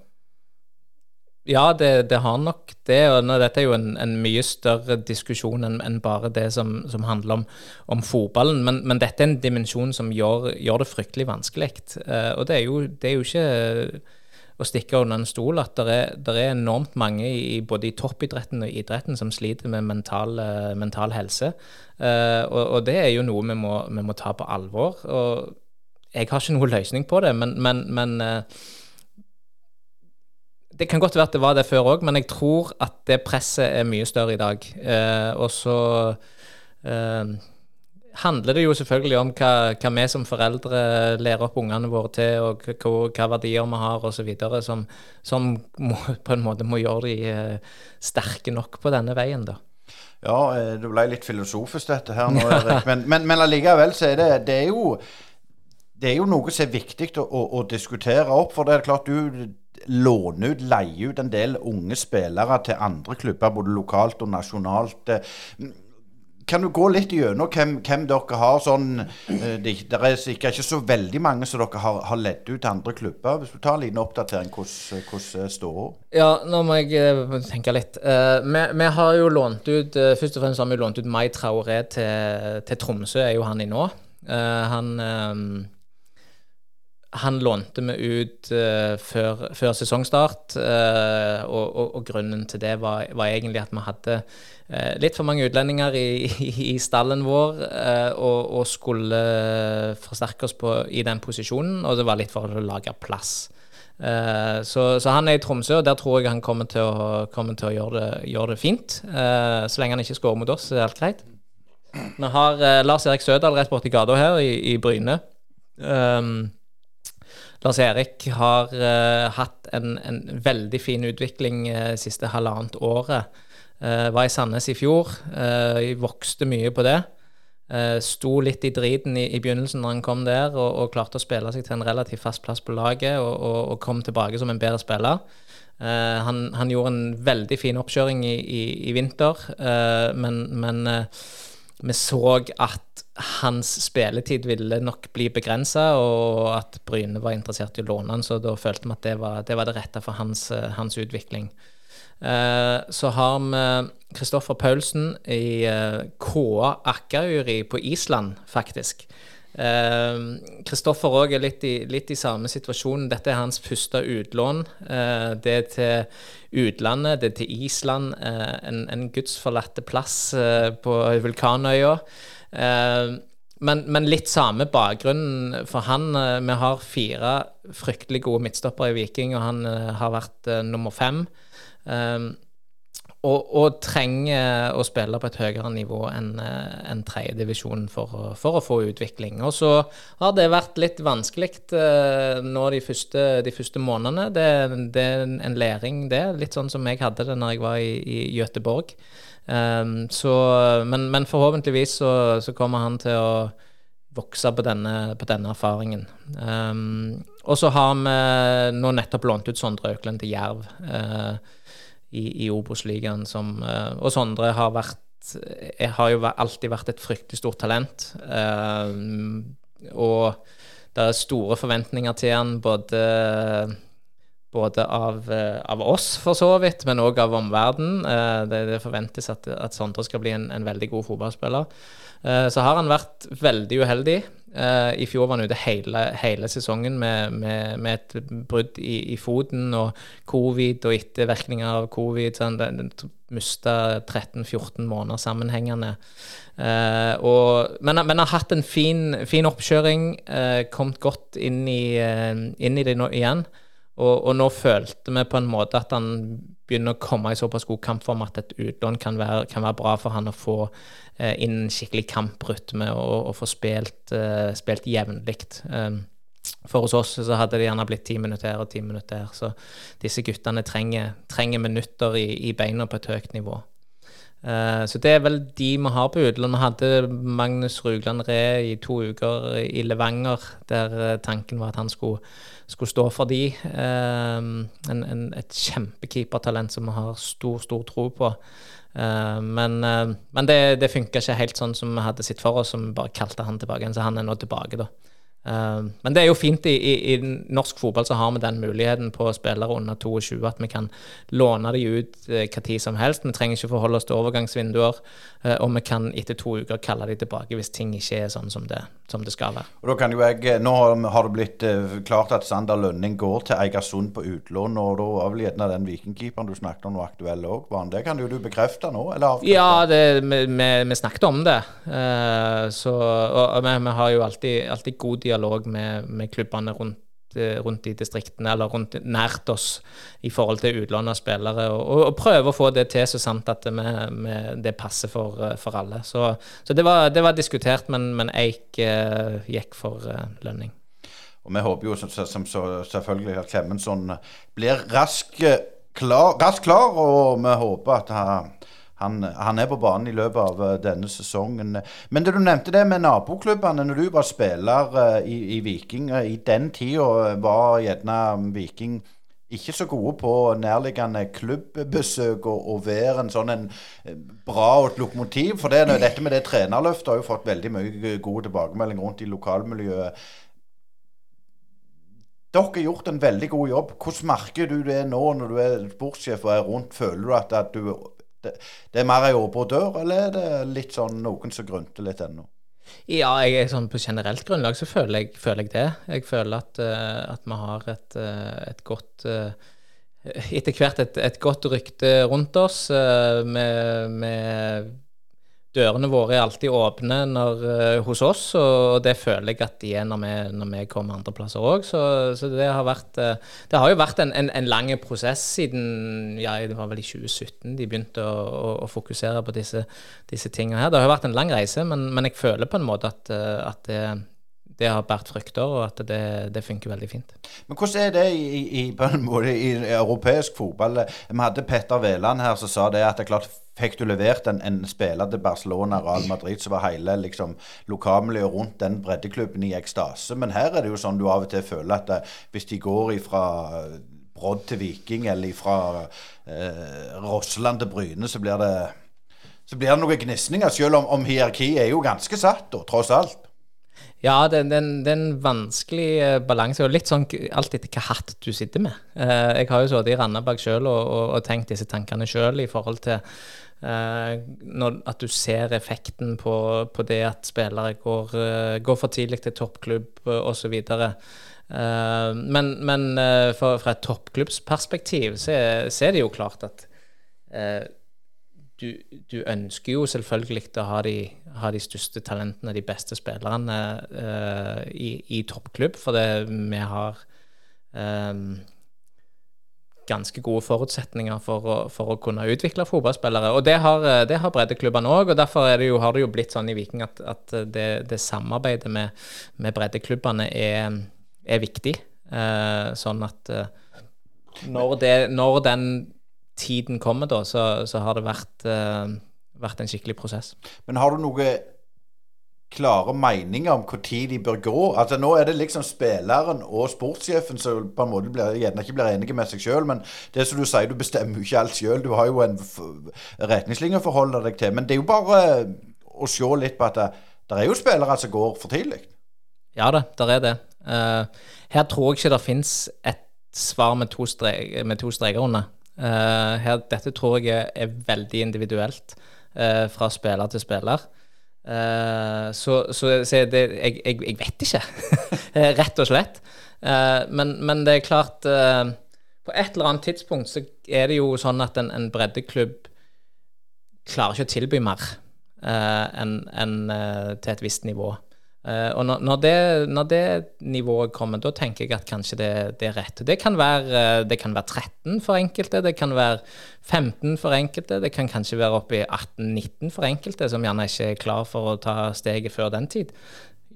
Speaker 3: Ja, det, det har nok det. og Dette er jo en, en mye større diskusjon enn en bare det som, som handler om, om fotballen. Men, men, dette er en dimensjon som gjør, gjør det fryktelig vanskelig. Uh, og det er, jo, det er jo ikke å stikke under en stol at det er, er, enormt mange i, både i toppidretten og idretten som sliter med mental, uh, mental helse. Uh, og, og, det er jo noe vi må, vi må, ta på alvor. Og jeg har ikke noen løsning på det, men, men, men uh, det kan godt være at det var det før òg, men jeg tror at det presset er mye større i dag. og så handler det jo selvfølgelig om hva, hva, vi som foreldre lærer opp ungene våre til, og hva, hva verdier vi har osv., som, som må, på en måte må gjøre de eh, sterke nok på denne veien. da.
Speaker 1: Ja, eh, det ble litt filosofisk dette her nå, Erik. Men, men, men allikevel så er det, det er jo det er jo noe som er viktig å, å, å, diskutere opp. For det er klart du låner ut, leier ut en del unge spillere til andre klubber, både lokalt og nasjonalt. Kan du gå litt gjennom hvem, hvem dere har sånn eh, Det er sikkert ikke så veldig mange som dere har, har ledd ut til andre klubber. Hvis du tar en liten oppdatering, hvordan hvordan står hun?
Speaker 3: Ja, nå må jeg eh, tenke litt. Uh, vi, vi har jo lånt ut uh, Først og fremst har vi lånt ut Mai Traoré til, til Tromsø, er jo han i nå. Uh, han um, han lånte vi ut uh, før, før sesongstart, uh, og, og, og grunnen til det var, var egentlig at vi hadde eh, litt for mange utlendinger i, i, stallen vår, eh, og, og skulle forsterke oss på, i den posisjonen, og det var litt for å lage plass. Uh, så, så han er i Tromsø, og der tror jeg han kommer til å, kommer til å gjøre, det, gjøre det fint. Uh, så lenge han ikke skårer mot oss, er alt greit. Vi har uh, Lars Erik Sødal rett borti gata her, i, i Bryne. Um, Lars Erik har eh, hatt en, en veldig fin utvikling uh, siste halvannet året. Eh, var i Sandnes i fjor. jeg vokste mye på det. Eh, sto litt i driten i, i begynnelsen når han kom der, og, og klarte å spille seg til en relativt fast plass på laget, og, og, og kom tilbake som en bedre spiller. Uh, han, han gjorde en veldig fin oppkjøring i, i, i vinter, uh, men, men uh, vi så at hans spilletid ville nok bli begrensa, og at Bryne var interessert i å låne han, så da følte vi at det var det, var det rette for hans, eh, hans utvikling. Eh, så har vi Kristoffer Paulsen i eh, KA Akkauri på Island, faktisk. Kristoffer òg er litt i, litt i samme situasjon. Dette er hans første utlån. Eh, det er til utlandet, det er til Island. Eh, en, en gudsforlatte plass eh, på vulkanøya. Eh, men, men, litt samme bakgrunnen for han. Eh, vi har fire fryktelig gode midtstoppere i Viking, og han eh, har vært nummer fem. Og, og, trenger å spille på et høyere nivå enn en tredjedivisjon for, for å få utvikling. Og så har det vært litt vanskelig eh, nå de første, de første månedene. Det, det er en- læring, det. Litt sånn som jeg hadde det når jeg var i, i Gøteborg. Um, så, men, men forhåpentligvis så, så kommer han til å vokse på denne, på denne erfaringen. Um, og så har vi nå nettopp lånt ut Sondre Auklend til Jerv eh, i, i Obos-ligaen, som eh, Og Sondre har vært jeg har jo alltid vært et fryktelig stort talent. eh, og det er store forventninger til han, både både av, eh, av oss, for så vidt, men òg av omverdenen. Eh, det, det forventes at, at Sondre skal bli en, en veldig god fotballspiller. Eh, så har han vært veldig uheldig. Eh, I fjor var han ute hele, hele sesongen med, med, med et brudd i, i foten og covid og ettervirkninger av covid. Han mista 13-14 måneder sammenhengende. Uh, og, men, men har hatt en fin, fin oppkjøring, uh, kommet godt inn i, inn i det nå igjen. Og, og nå følte vi på en måte at han begynner å komme i såpass god kampform at et utlån kan være, kan være bra for han å få eh, inn skikkelig kamprytme og, og få spilt, eh, spilt jevnlig. Um, for hos oss så hadde det gjerne blitt ti minutter her og ti minutter her. Så disse guttene trenger, trenger minutter i, i beina på et høyt nivå. Eh, så det er vel de vi har på utlån. Vi hadde Magnus Rugland Re i to uker i Levanger, der eh, tanken var at han skulle, skulle stå for de. Eh, en, en, et kjempekeepertalent som vi har stor, stor tro på. Men men det, det funka ikke helt sånn som vi hadde sett for oss, som bare kalte han tilbake. Så han er nå tilbake, da. Eh, men det er jo fint i, i, i norsk fotball så har vi den muligheten på spillere under 22 at vi kan låne de ut eh, hva tid som helst. Vi trenger ikke forholde oss til overgangsvinduer, eh, og vi kan etter to uker kalle de tilbake hvis ting ikke er sånn som det, som det skal være.
Speaker 1: Og da kan jo jeg, eh, Nå har- det blitt klart at Sander Lønning går til Eigersund på utlån, og da var vel gjerne den vikingkeeperen du snakket om var aktuell òg. Det kan jo du bekrefte nå? eller?
Speaker 3: Ja, det, vi, vi, vi snakket om det. Så, og, og vi, vi har jo alltid, alltid god dialog med, med klubbene rundt, eh, rundt i distriktene, eller rundt nært oss, i forhold til utlån av spillere. Og, og, og prøve å få det til så sant at det, med, det passer for, eh, for alle. Så, så det, var, det var diskutert, men, men Eik uh, gikk for uh, lønning.
Speaker 1: Og vi håper jo som, som, selvfølgelig at Klemensson blir raskt klar, rask klar, og vi håper at han, han, han er på banen i løpet av eh, denne sesongen. Men det du nevnte det med naboklubbene, når du var spiller eh, i, i Viking, eh, i den tida var gjerne Viking ikke så gode på nærliggende klubbbesøk og, og være en sånn en bra et lokomotiv. For det, dette med det trenerløftet har jo fått veldig mye gode tilbakemeldinger rundt i lokalmiljøet. Dere har gjort en veldig god jobb. Hvordan merker du det nå når du er sportssjef og er rundt? Føler du at, at du, det, det, er mer ei åpen dør, eller er det litt sånn noen som grunter litt ennå?
Speaker 3: Ja, jeg, sånn på generelt grunnlag så føler jeg, føler jeg det. Jeg føler at, uh, at vi har et, uh, et godt uh, Etter hvert et, et, godt rykte rundt oss. med, med dørene våre er alltid åpne når, uh, hos oss, og det føler jeg at de er når vi, når vi kommer andreplasser òg. Så, så det har vært uh, Det har jo vært en, en, en lang prosess siden ja, det var vel i 2017 de begynte å, å, å fokusere på disse, disse tingene her. Det har jo vært en lang reise, men, men jeg føler på en måte at, uh, at det, det har båret frukter, og at det, det, funker veldig fint.
Speaker 1: Men hvordan er det i, i, på en måte, i europeisk fotball? Vi hadde Petter Veland her som sa det at det klart Fikk du levert en, en spiller til Barcelona Real Madrid, så var hele liksom, lokalmiljøet rundt den breddeklubben i ekstase. Men her er det jo sånn du av og til føler at det, eh, hvis de går ifra Brodd til Viking, eller fra eh, Rossland til Bryne, så blir det så blir det noen gnisninger, selv om, om hierarkiet er jo ganske satt, da, tross alt.
Speaker 3: Ja, det, det, det, er en vanskelig uh, balanse. og Litt sånn alt etter hva hatt du sitter med. Uh, jeg har jo sittet i Randaberg sjøl og, og, og, tenkt disse tankene sjøl i forhold til uh, når, at du ser effekten på, på det at spillere går, går, for tidlig til toppklubb uh, osv. Uh, men men for, fra et toppklubbsperspektiv så, så, er det jo klart at du, du, ønsker jo selvfølgelig å ha de, ha de, største talentene, de beste spillerne, uh, i, i, toppklubb, for det, vi har um, ganske gode forutsetninger for å, for å, kunne utvikle fotballspillere. Og det har, eh, det har breddeklubbene òg, og derfor jo, har det jo blitt sånn i Viking at, at det, det, samarbeidet med, med breddeklubbene er, er viktig. Uh, sånn at når, det, når den tiden kommer, da, så, så har det vært, uh, vært, en skikkelig prosess.
Speaker 1: Men har du noe klare meninger om hvor tid de bør gå? Altså Nå er det liksom spilleren og sportssjefen som på en måte blir, gjerne ikke blir enige med seg sjøl. Men det som du sier, du bestemmer jo ikke alt sjøl. Du har jo en retningslinje å forholde deg til. Men det er jo bare å se litt på at det, det er jo spillere som går for tidlig.
Speaker 3: Ja da, der er det. Uh, her tror jeg ikke det fins et svar med to, strek, med to streker under. Uh, her, dette tror jeg er veldig individuelt uh, fra spiller til spiller. Uh, så, så, så det, jeg, jeg, jeg, vet ikke, rett og slett. Men, men, det er klart På et eller annet tidspunkt så er det jo sånn at en, en breddeklubb klarer ikke å tilby mer enn en, til et visst nivå. Uh, og når, når, det, når, det, nivået kommer, da tenker jeg at kanskje det, det er rett. Det kan, være, eh, det kan, være, 13 for enkelte, det kan være 15 for enkelte, det kan kanskje være oppe i 18-19 for enkelte, som gjerne ikke er klar for å ta steget før den tid.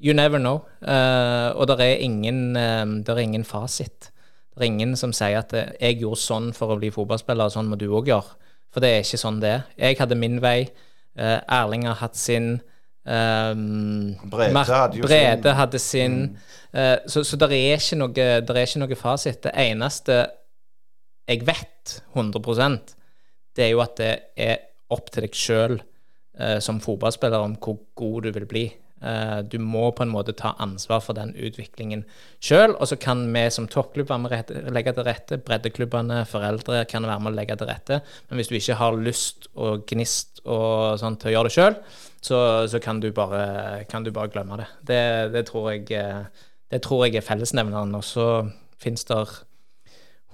Speaker 3: You never know. Uh, og det er, ingen, uh, er ingen fasit. Det er ingen som sier at 'jeg gjorde sånn for å bli fotballspiller, og sånn må du òg gjøre'. For det er ikke sånn det er. Jeg hadde min vei. Erling har hatt sin.
Speaker 1: Um, Brede hadde
Speaker 3: Brede sin. Hadde sin mm. uh, så, så det er, ikke noe, er ikke noe fasit. Det eneste jeg vet 100% det er jo at det er opp til deg sjøl uh, som fotballspiller om hvor god du vil bli. Uh, du må på en måte ta ansvar for den utviklingen sjøl, og så kan vi som toppklubb være med å legge til rette. Breddeklubbene, foreldre kan være med å legge til rette. Men hvis du ikke har lyst og gnist og sånn til å gjøre det sjøl, så, så kan, du bare, kan, du bare, glemme det. Det, det, tror, jeg, det tror jeg er fellesnevneren. Og så finnes det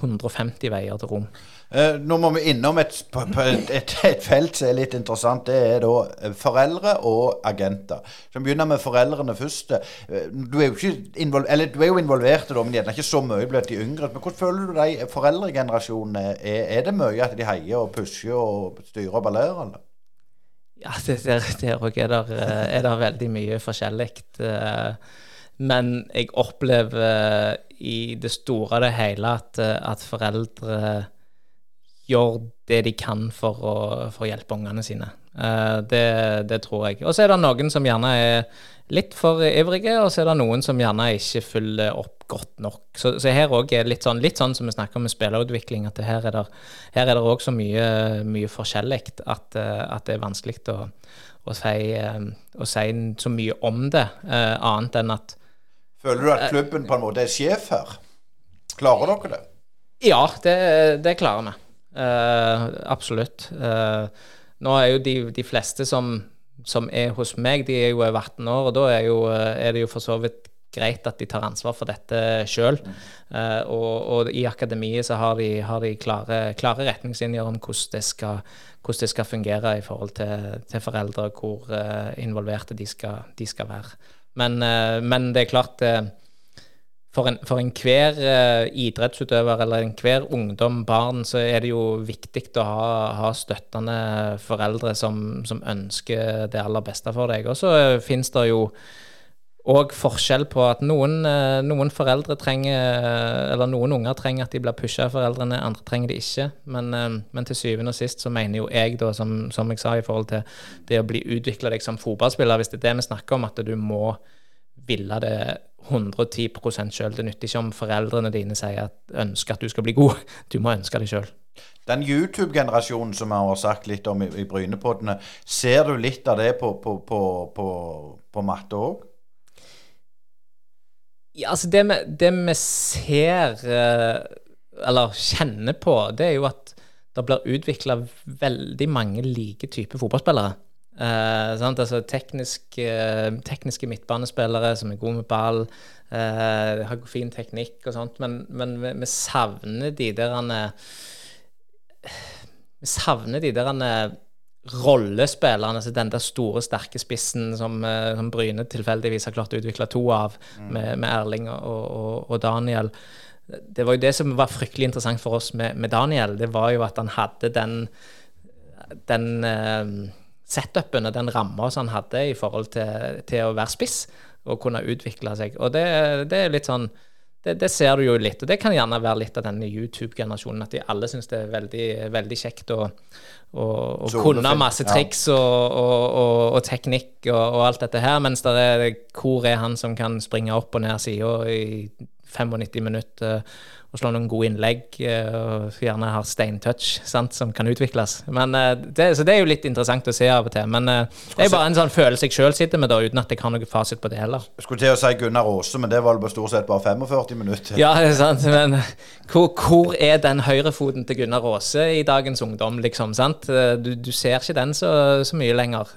Speaker 3: 150 veier til rom.
Speaker 1: Eh, nå må vi innom et, et, et, felt som er litt interessant. Det er da eh, foreldre og agenter. Så vi begynner med foreldrene først. Eh, du er jo, ikke eller, du er jo involvert, da, men gjerne ikke så mye blant de yngre. Men Hvordan føler du deg foreldregenerasjonene Er, er det mye at de heier og pusher og styrer og ballerer?
Speaker 3: Ja, der, òg er eh, er det veldig mye forskjellig. Eh, men jeg opplever eh, i det store og det hele at, at foreldre gjør det de kan for å, for å hjelpe ungene sine. Det, det, tror jeg. Og så er det noen som gjerne er litt for ivrige, og så er det noen som gjerne ikke følger opp godt nok. Så, så her òg er det litt sånn, litt sånn som vi snakker om med spillerutvikling, at her er det, her er det òg så mye, mye forskjellig at, eh, at, det er vanskelig å, å, si, eh, å, si, så mye om det, uh, annet enn at
Speaker 1: Føler du at klubben på en måte er sjef her? Klarer dere det?
Speaker 3: Ja, det, det klarer vi. Uh, absolutt. Uh, nå er jo de, de fleste som, som, er hos meg, de er jo over 18 år, og da er, jo, er det jo for så vidt greit at de tar ansvar for dette sjøl. Uh, og, og, i akademiet så har de, har de klare, klare, retningslinjer om hvordan det, skal, hvordan det skal, fungere i forhold til, til foreldre, hvor uh, involverte de skal, de skal være. Men, uh, men, det er klart for, en, for enhver idrettsutøver eller enhver ungdom, barn, så er det jo viktig å ha, ha støttende foreldre som, som, ønsker det aller beste for deg. Og så finnes det jo og forskjell på at noen, eh, noen, foreldre trenger Eller noen unger trenger at de blir pusha av foreldrene, andre trenger det ikke. Men, eh, men, til syvende og sist så mener jo jeg, da, som, som jeg sa, i forhold til det å bli utvikla deg som fotballspiller, hvis det er det vi snakker om, at du må ville det 110 sjøl. Det nytter ikke om foreldrene dine sier at, ønsker at du skal bli god. Du må ønske det sjøl.
Speaker 1: Den YouTube-generasjonen som vi har sagt litt om i, i Brynepoddene, ser du litt av det på, på, på, på, på matte òg?
Speaker 3: Ja, altså det vi, det vi ser, eh, eller kjenner på, det er jo at det blir utvikla veldig mange like typer fotballspillere. Eh, altså teknisk, eh, tekniske midtbanespillere som er gode med ball, eh, har fin teknikk og sånt, men, men vi, vi, savner de der han Vi savner de der rollespillerne, altså den der store, sterke spissen som, eh, som Bryne tilfeldigvis har klart å utvikle to av, mm. med, med, Erling og, og, og, Daniel. Det var jo det som var fryktelig interessant for oss med, med Daniel. Det var jo at han hadde den, den uh, setupen og den ramma som han hadde i forhold til, til, å være spiss og kunne utvikle seg. Og det, det er litt sånn det, det, ser du jo litt, og det kan gjerne være litt av denne YouTube-generasjonen. At de alle syns det er veldig, veldig kjekt å, å, å kunne masse triks ja. og, og, og, teknikk og, alt dette her, mens det er hvor er han som kan springe opp og ned sida i 95 minutter og slå noen gode innlegg, eh, og gjerne har steintouch sant, som kan utvikles. Men, eh, det, så det er jo litt interessant å se av og til. Men eh, det er bare en sånn følelse jeg sjøl sitter med, da, uten at jeg har noen fasit på det heller.
Speaker 1: Skulle til å si Gunnar Aase, men det var vel stort sett bare 45 minutter.
Speaker 3: Ja, det er sant. Men hvor, hvor er den høyrefoten til Gunnar Aase i dagens ungdom, liksom? sant? Du, du ser ikke den så, så mye lenger.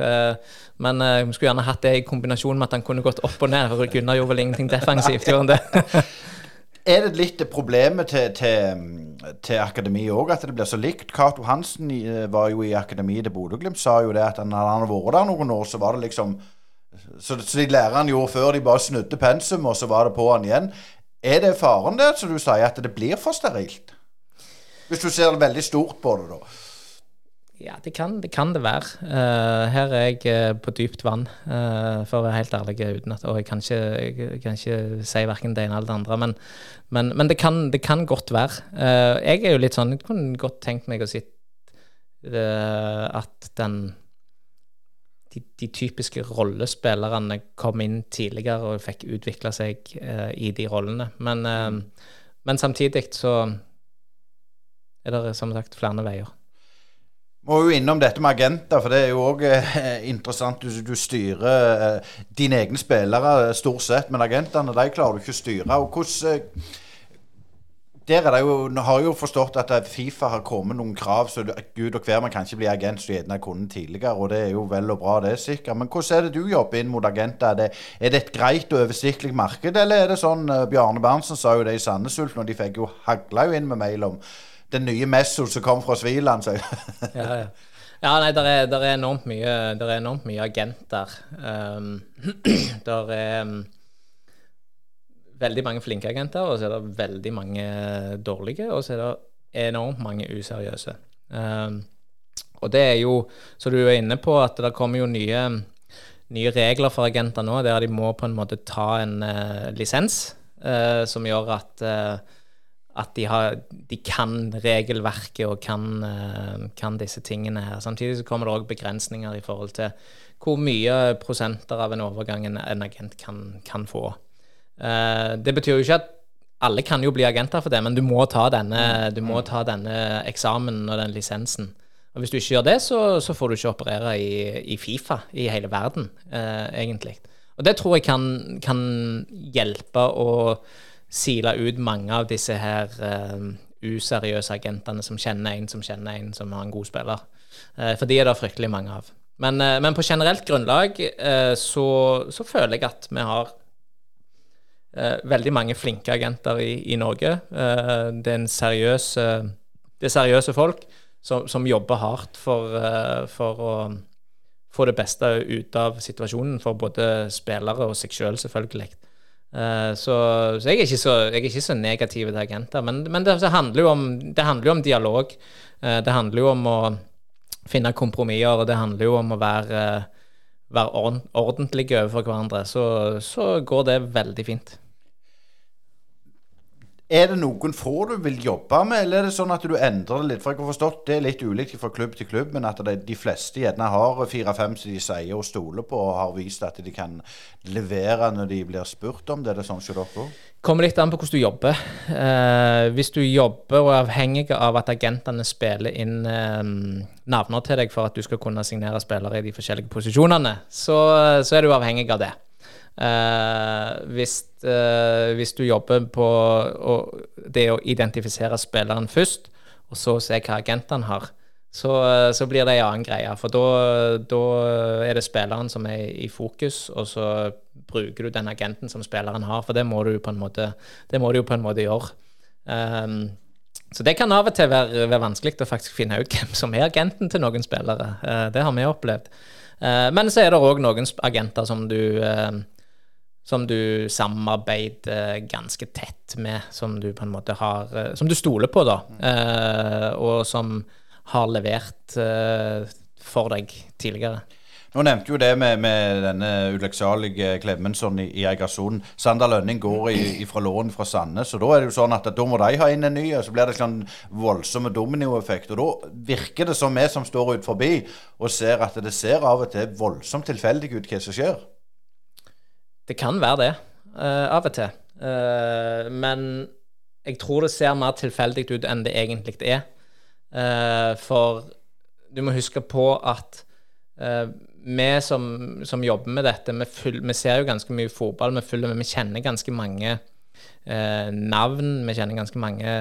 Speaker 3: Men vi skulle gjerne hatt det i kombinasjon med at han kunne gått opp og ned. Gunnar gjorde vel ingenting defensivt, gjorde han det?
Speaker 1: Er det litt problemet til, til, til akademiet òg, at det blir så likt? Cato Hansen var jo i akademiet til Bodø-Glimt, sa jo det at han hadde vært der noen år, så var det liksom Så, så de lærerne gjorde før, de bare snudde pensum, og så var det på han igjen. Er det faren der, som du sier, at det blir for sterilt? Hvis du ser veldig stort på det, da.
Speaker 3: Ja, det kan det, kan det være. Uh, her er jeg uh, på dypt vann, uh, for å være helt ærlig. uten at, Og jeg kan ikke, jeg kan ikke si verken det ene eller det andre. Men, men, men det, kan, det, kan, godt være. jeg er jo litt sånn Jeg kunne godt tenkt meg å si at den de, de, typiske rollespillerne kom inn tidligere og fikk utvikla seg i de rollene. Men, men samtidig så er det som sagt flere veier.
Speaker 1: Må jo innom dette med agenter, for det er jo òg eh, interessant. Du, du styrer eh, dine egne spillere stort sett, men agentene de klarer du ikke å styre. Og hvordan eh, der er det jo, har jeg jo forstått at Fifa har kommet noen krav, så gud og hver man kan ikke bli agent som gjerne kunne tidligere. Og det er jo vel og bra, det, er sikkert. Men hvordan er det du jobber inn mot agenter? Er det, er det et greit og oversiktlig marked, eller er det sånn Bjarne Berntsen sa jo det i Sandnes Ulf, når de fikk jo hagla jo inn med mail om den nye Messo som kom fra Sviland.
Speaker 3: ja, ja. ja, nei, der er, der er, enormt mye Der er enormt mye agenter. Um, der er um, veldig mange flinke agenter, og så er det veldig mange dårlige, og så er det enormt mange useriøse. Um, og det er jo, så du er inne på, at det kommer jo nye, nye regler for agenter nå, der de må på en måte ta en uh, lisens, uh, som gjør at uh, at de, har, de, kan regelverket og kan, uh, kan, disse tingene her. Samtidig så kommer det òg begrensninger i forhold til hvor mye prosenter av en overgang en, en agent kan, kan få. Uh, det betyr jo ikke at alle kan jo bli agenter for det, men du må ta denne, må ta denne eksamen og den lisensen. Og Hvis du ikke gjør det, så, så får du ikke operere i, i Fifa i hele verden, uh, egentlig. Og det tror jeg kan, kan hjelpe å sile ut mange av disse her eh, useriøse agentene som kjenner en som kjenner en som har en god spiller. Uh, for de er det fryktelig mange av. Men, uh, men på generelt grunnlag uh, så, så, føler jeg at vi har veldig mange flinke agenter i, i Norge. Det er en seriøs Det er seriøse folk som, som jobber hardt for, for å få det beste ut av situasjonen for både spillere og seg sjøl, selv, selvfølgelig. Uh, så, så, jeg, så, jeg, er ikke så, negativ til agenter. Men, men det, det, handler om, det, handler jo om, dialog. Uh, det handler jo om å finne kompromisser, og det handler jo om å være, være ordentlige overfor hverandre. Så, så går det veldig fint.
Speaker 1: Er det noen få du vil jobbe med, eller er det sånn at du endrer det litt? For jeg har forstått det er litt ulikt fra klubb til klubb, men at det, de fleste gjerne har fire-fem som de sier og stoler på, og har vist at de kan levere når de blir spurt om det. Er det sånn som dere òg?
Speaker 3: Kommer litt an på hvordan du jobber. Eh, hvis du jobber og er avhengig av at agentene spiller inn eh, navner til deg for at du skal kunne signere spillere i de forskjellige posisjonene, så, så er du avhengig av det. Uh, hvis, uh, hvis, du jobber på å, det å identifisere spilleren først, og så se hva agentene har, så, uh, så, blir det en annen greie. For da er det spilleren som er i fokus, og så bruker du den agenten som spilleren har, for det må du på en måte, det må du jo på en måte gjøre. Um, så det kan av og til være, være, vanskelig å faktisk finne ut hvem som er agenten til noen spillere. det har vi opplevd. men så er det òg noen agenter som du som du samarbeider ganske tett med, som du på en måte har eh, Som du stoler på, da, eh, og som har levert eh, for deg tidligere.
Speaker 1: Nå nevnte jo det med, med denne ulykksalige Klemensson i, i Egersund. Sander Lønning går i, fra lån fra Sandnes, og da er det jo sånn at da må de ha inn en ny, og så blir det sånn voldsomme dominoeffekt. Og da virker det som vi som står ut forbi og ser at det ser av og til voldsomt tilfeldig ut hva som skjer.
Speaker 3: Det kan være det, uh, av og til. Uh, men jeg tror det ser mer tilfeldig ut enn det egentlig er. Uh, for du må huske på at vi som, som, jobber med dette, vi, full, vi, ser jo ganske mye fotball. Vi, følger, vi kjenner ganske mange navn, vi kjenner ganske mange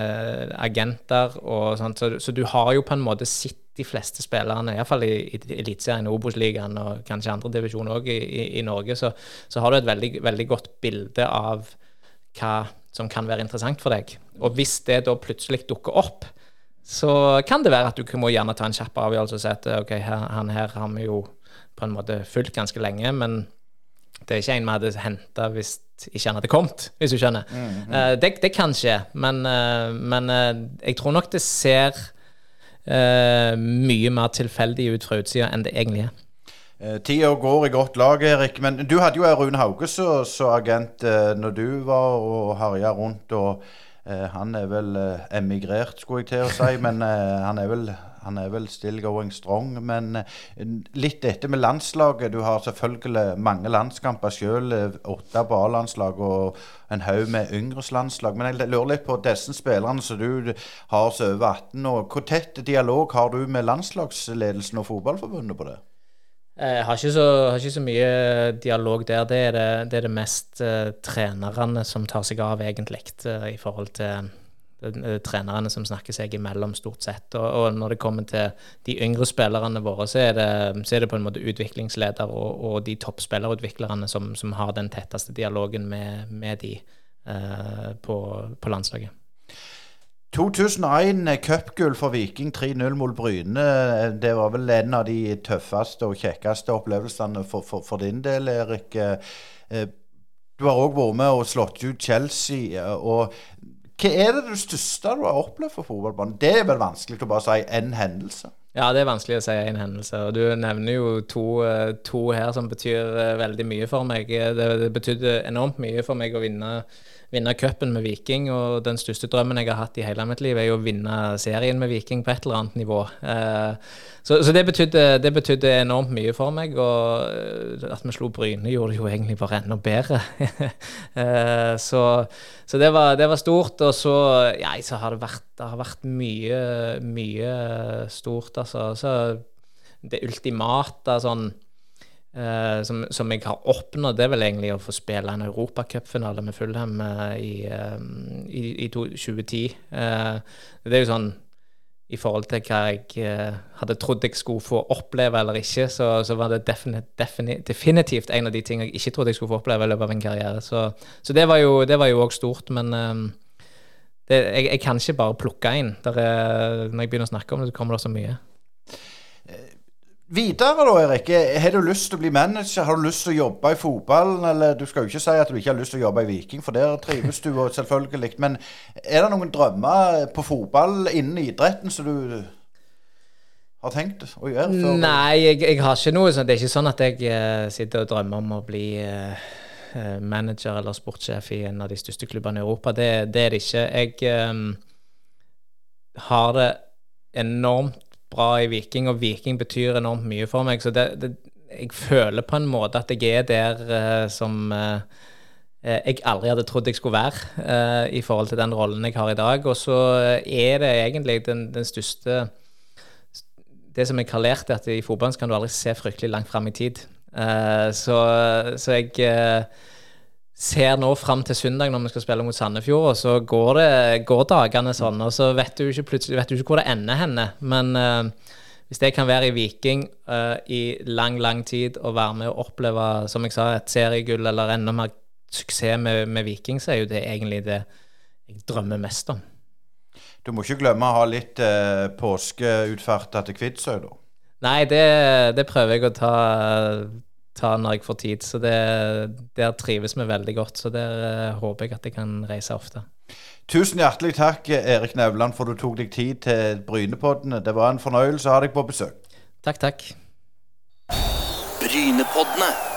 Speaker 3: agenter. og sånt, så, så, du har jo på en måte sett de fleste spillerne, iallfall i, i Eliteserien, Obos-ligaen og kanskje andre divisjon òg i, i, i, Norge, så, så, har du et veldig, veldig godt bilde av hva som kan være interessant for deg. Og hvis det da plutselig dukker opp, så kan det være at du må gjerne ta en kjapp avgjørelse og si at ok, her, han her har vi jo på en måte fulgt ganske lenge, men det er ikke en vi hadde henta hvis ikke han hadde kommet, hvis du skjønner. Mm, mm. Uh, det, det, kan skje, men, uh, men uh, jeg tror nok det ser mye mer tilfeldig ut fra utsida enn det egentlig er.
Speaker 1: Uh, Tida går i godt lag, Erik. Men du hadde jo Rune Hauge som agent uh, når du var og herja rundt. og Han er vel emigrert, skulle jeg til å si, men han er vel han er vel still going strong. Men litt dette med landslaget. Du har selvfølgelig mange landskamper sjøl. Åtte på A-landslag og en haug med yngres landslag. Men jeg lurer litt på disse spillerne som du har som over 18 år. Hvor tett dialog har du med landslagsledelsen og fotballforbundet på det?
Speaker 3: Eh, jeg har ikke så, har ikke så mye dialog der. Det er det, det, er det mest uh, trenerne som tar seg av, egentlig, uh, i forhold til trenerne som snakker seg imellom, stort sett. Og, og, når det kommer til de yngre spillerne våre, så er det, så er det på en måte utviklingsleder og, og de toppspillerutviklerne som, som, har den tetteste dialogen med, med de på, på landslaget.
Speaker 1: 2001 cupgull for Viking 3-0 mot Bryne. Det var vel en av de tøffeste og kjekkeste opplevelsene for, for, for din del, Erik. Eh, du har òg vært med og slått ut Chelsea. og Hva er det du største du har opplevd for fotballbanen? Det er vel vanskelig å bare si én hendelse?
Speaker 3: Ja, det er vanskelig å si en hendelse. Og du nevner jo to, eh, to her som betyr eh, veldig mye for meg. Det, det betydde enormt mye for meg å vinne vinne cupen med Viking. Og den største drømmen jeg har hatt i hele mitt liv, er jo å vinne serien med Viking på et eller annet nivå. Eh, så, så det, betydde, det, betydde, enormt mye for meg. Og eh, at vi slo Bryne, gjorde det jo egentlig bare enda bedre. eh, så, så det, var, det, var, stort. Og så, ja, så har det vært, det har vært mye, mye stort, altså. Så det ultimate sånn Uh, som, som, jeg har oppnådd, det er vel egentlig å få spille en europacupfinale med Fulham uh, i, uh, i, i, 2010. Uh, det er jo sånn i forhold til hva jeg hadde trodd jeg skulle få oppleve eller ikke, så, så var det definit, definit, definitivt en av de tingene jeg ikke trodde jeg skulle få oppleve i løpet av en karriere. Så, så det var jo òg stort, men det, jeg, jeg, kan ikke bare plukke inn. når jeg begynner å snakke om det, så kommer det så mye.
Speaker 1: Videre da, Erik. Har du lyst til å bli manager? Har du lyst til å jobbe i fotballen? Eller du skal jo ikke si at du ikke har lyst til å jobbe i Viking, for der trives du selvfølgelig. Men er det noen drømmer på fotball innen idretten som du har tenkt å gjøre?
Speaker 3: Før? Nei, jeg, jeg, har ikke noe sånt. Det er ikke sånn at jeg uh, sitter og drømmer om å bli uh, manager eller sportssjef i en av de største klubbene i Europa. Det, det er det ikke. Jeg um, har det enormt bra i Viking, og Viking betyr enormt mye for meg. Så det, det, jeg føler på en måte at jeg er der uh, som uh, jeg aldri hadde trodd jeg skulle være i forhold til den rollen jeg har i dag. Og så er det egentlig den, den, største Det som jeg har lært, er at i fotballen kan du aldri se fryktelig langt fram i tid. så, så jeg ser nå fram til søndag når vi skal spille mot Sandefjord, og så går, det, går dagene sånn, og så vet du ikke plutselig vet du ikke hvor det ender henne. Men uh, hvis det kan være i Viking uh, i lang, lang tid og være med og oppleve, som jeg sa, et seriegull eller enda mer suksess med, med Viking, så er jo det egentlig det jeg drømmer mest om.
Speaker 1: Du må ikke glemme å ha litt uh, påskeutferd til Kvitsøy, da?
Speaker 3: Nei, det, det, prøver jeg å ta ta når jeg får tid. Så det, der trives vi veldig godt. Så der uh, håper jeg at jeg kan reise ofte.
Speaker 1: Tusen hjertelig takk, Erik Nevland, for du tok deg tid til Brynepoddene. Det var en fornøyelse å ha deg på besøk.
Speaker 3: Takk, takk.
Speaker 4: Brynepoddene.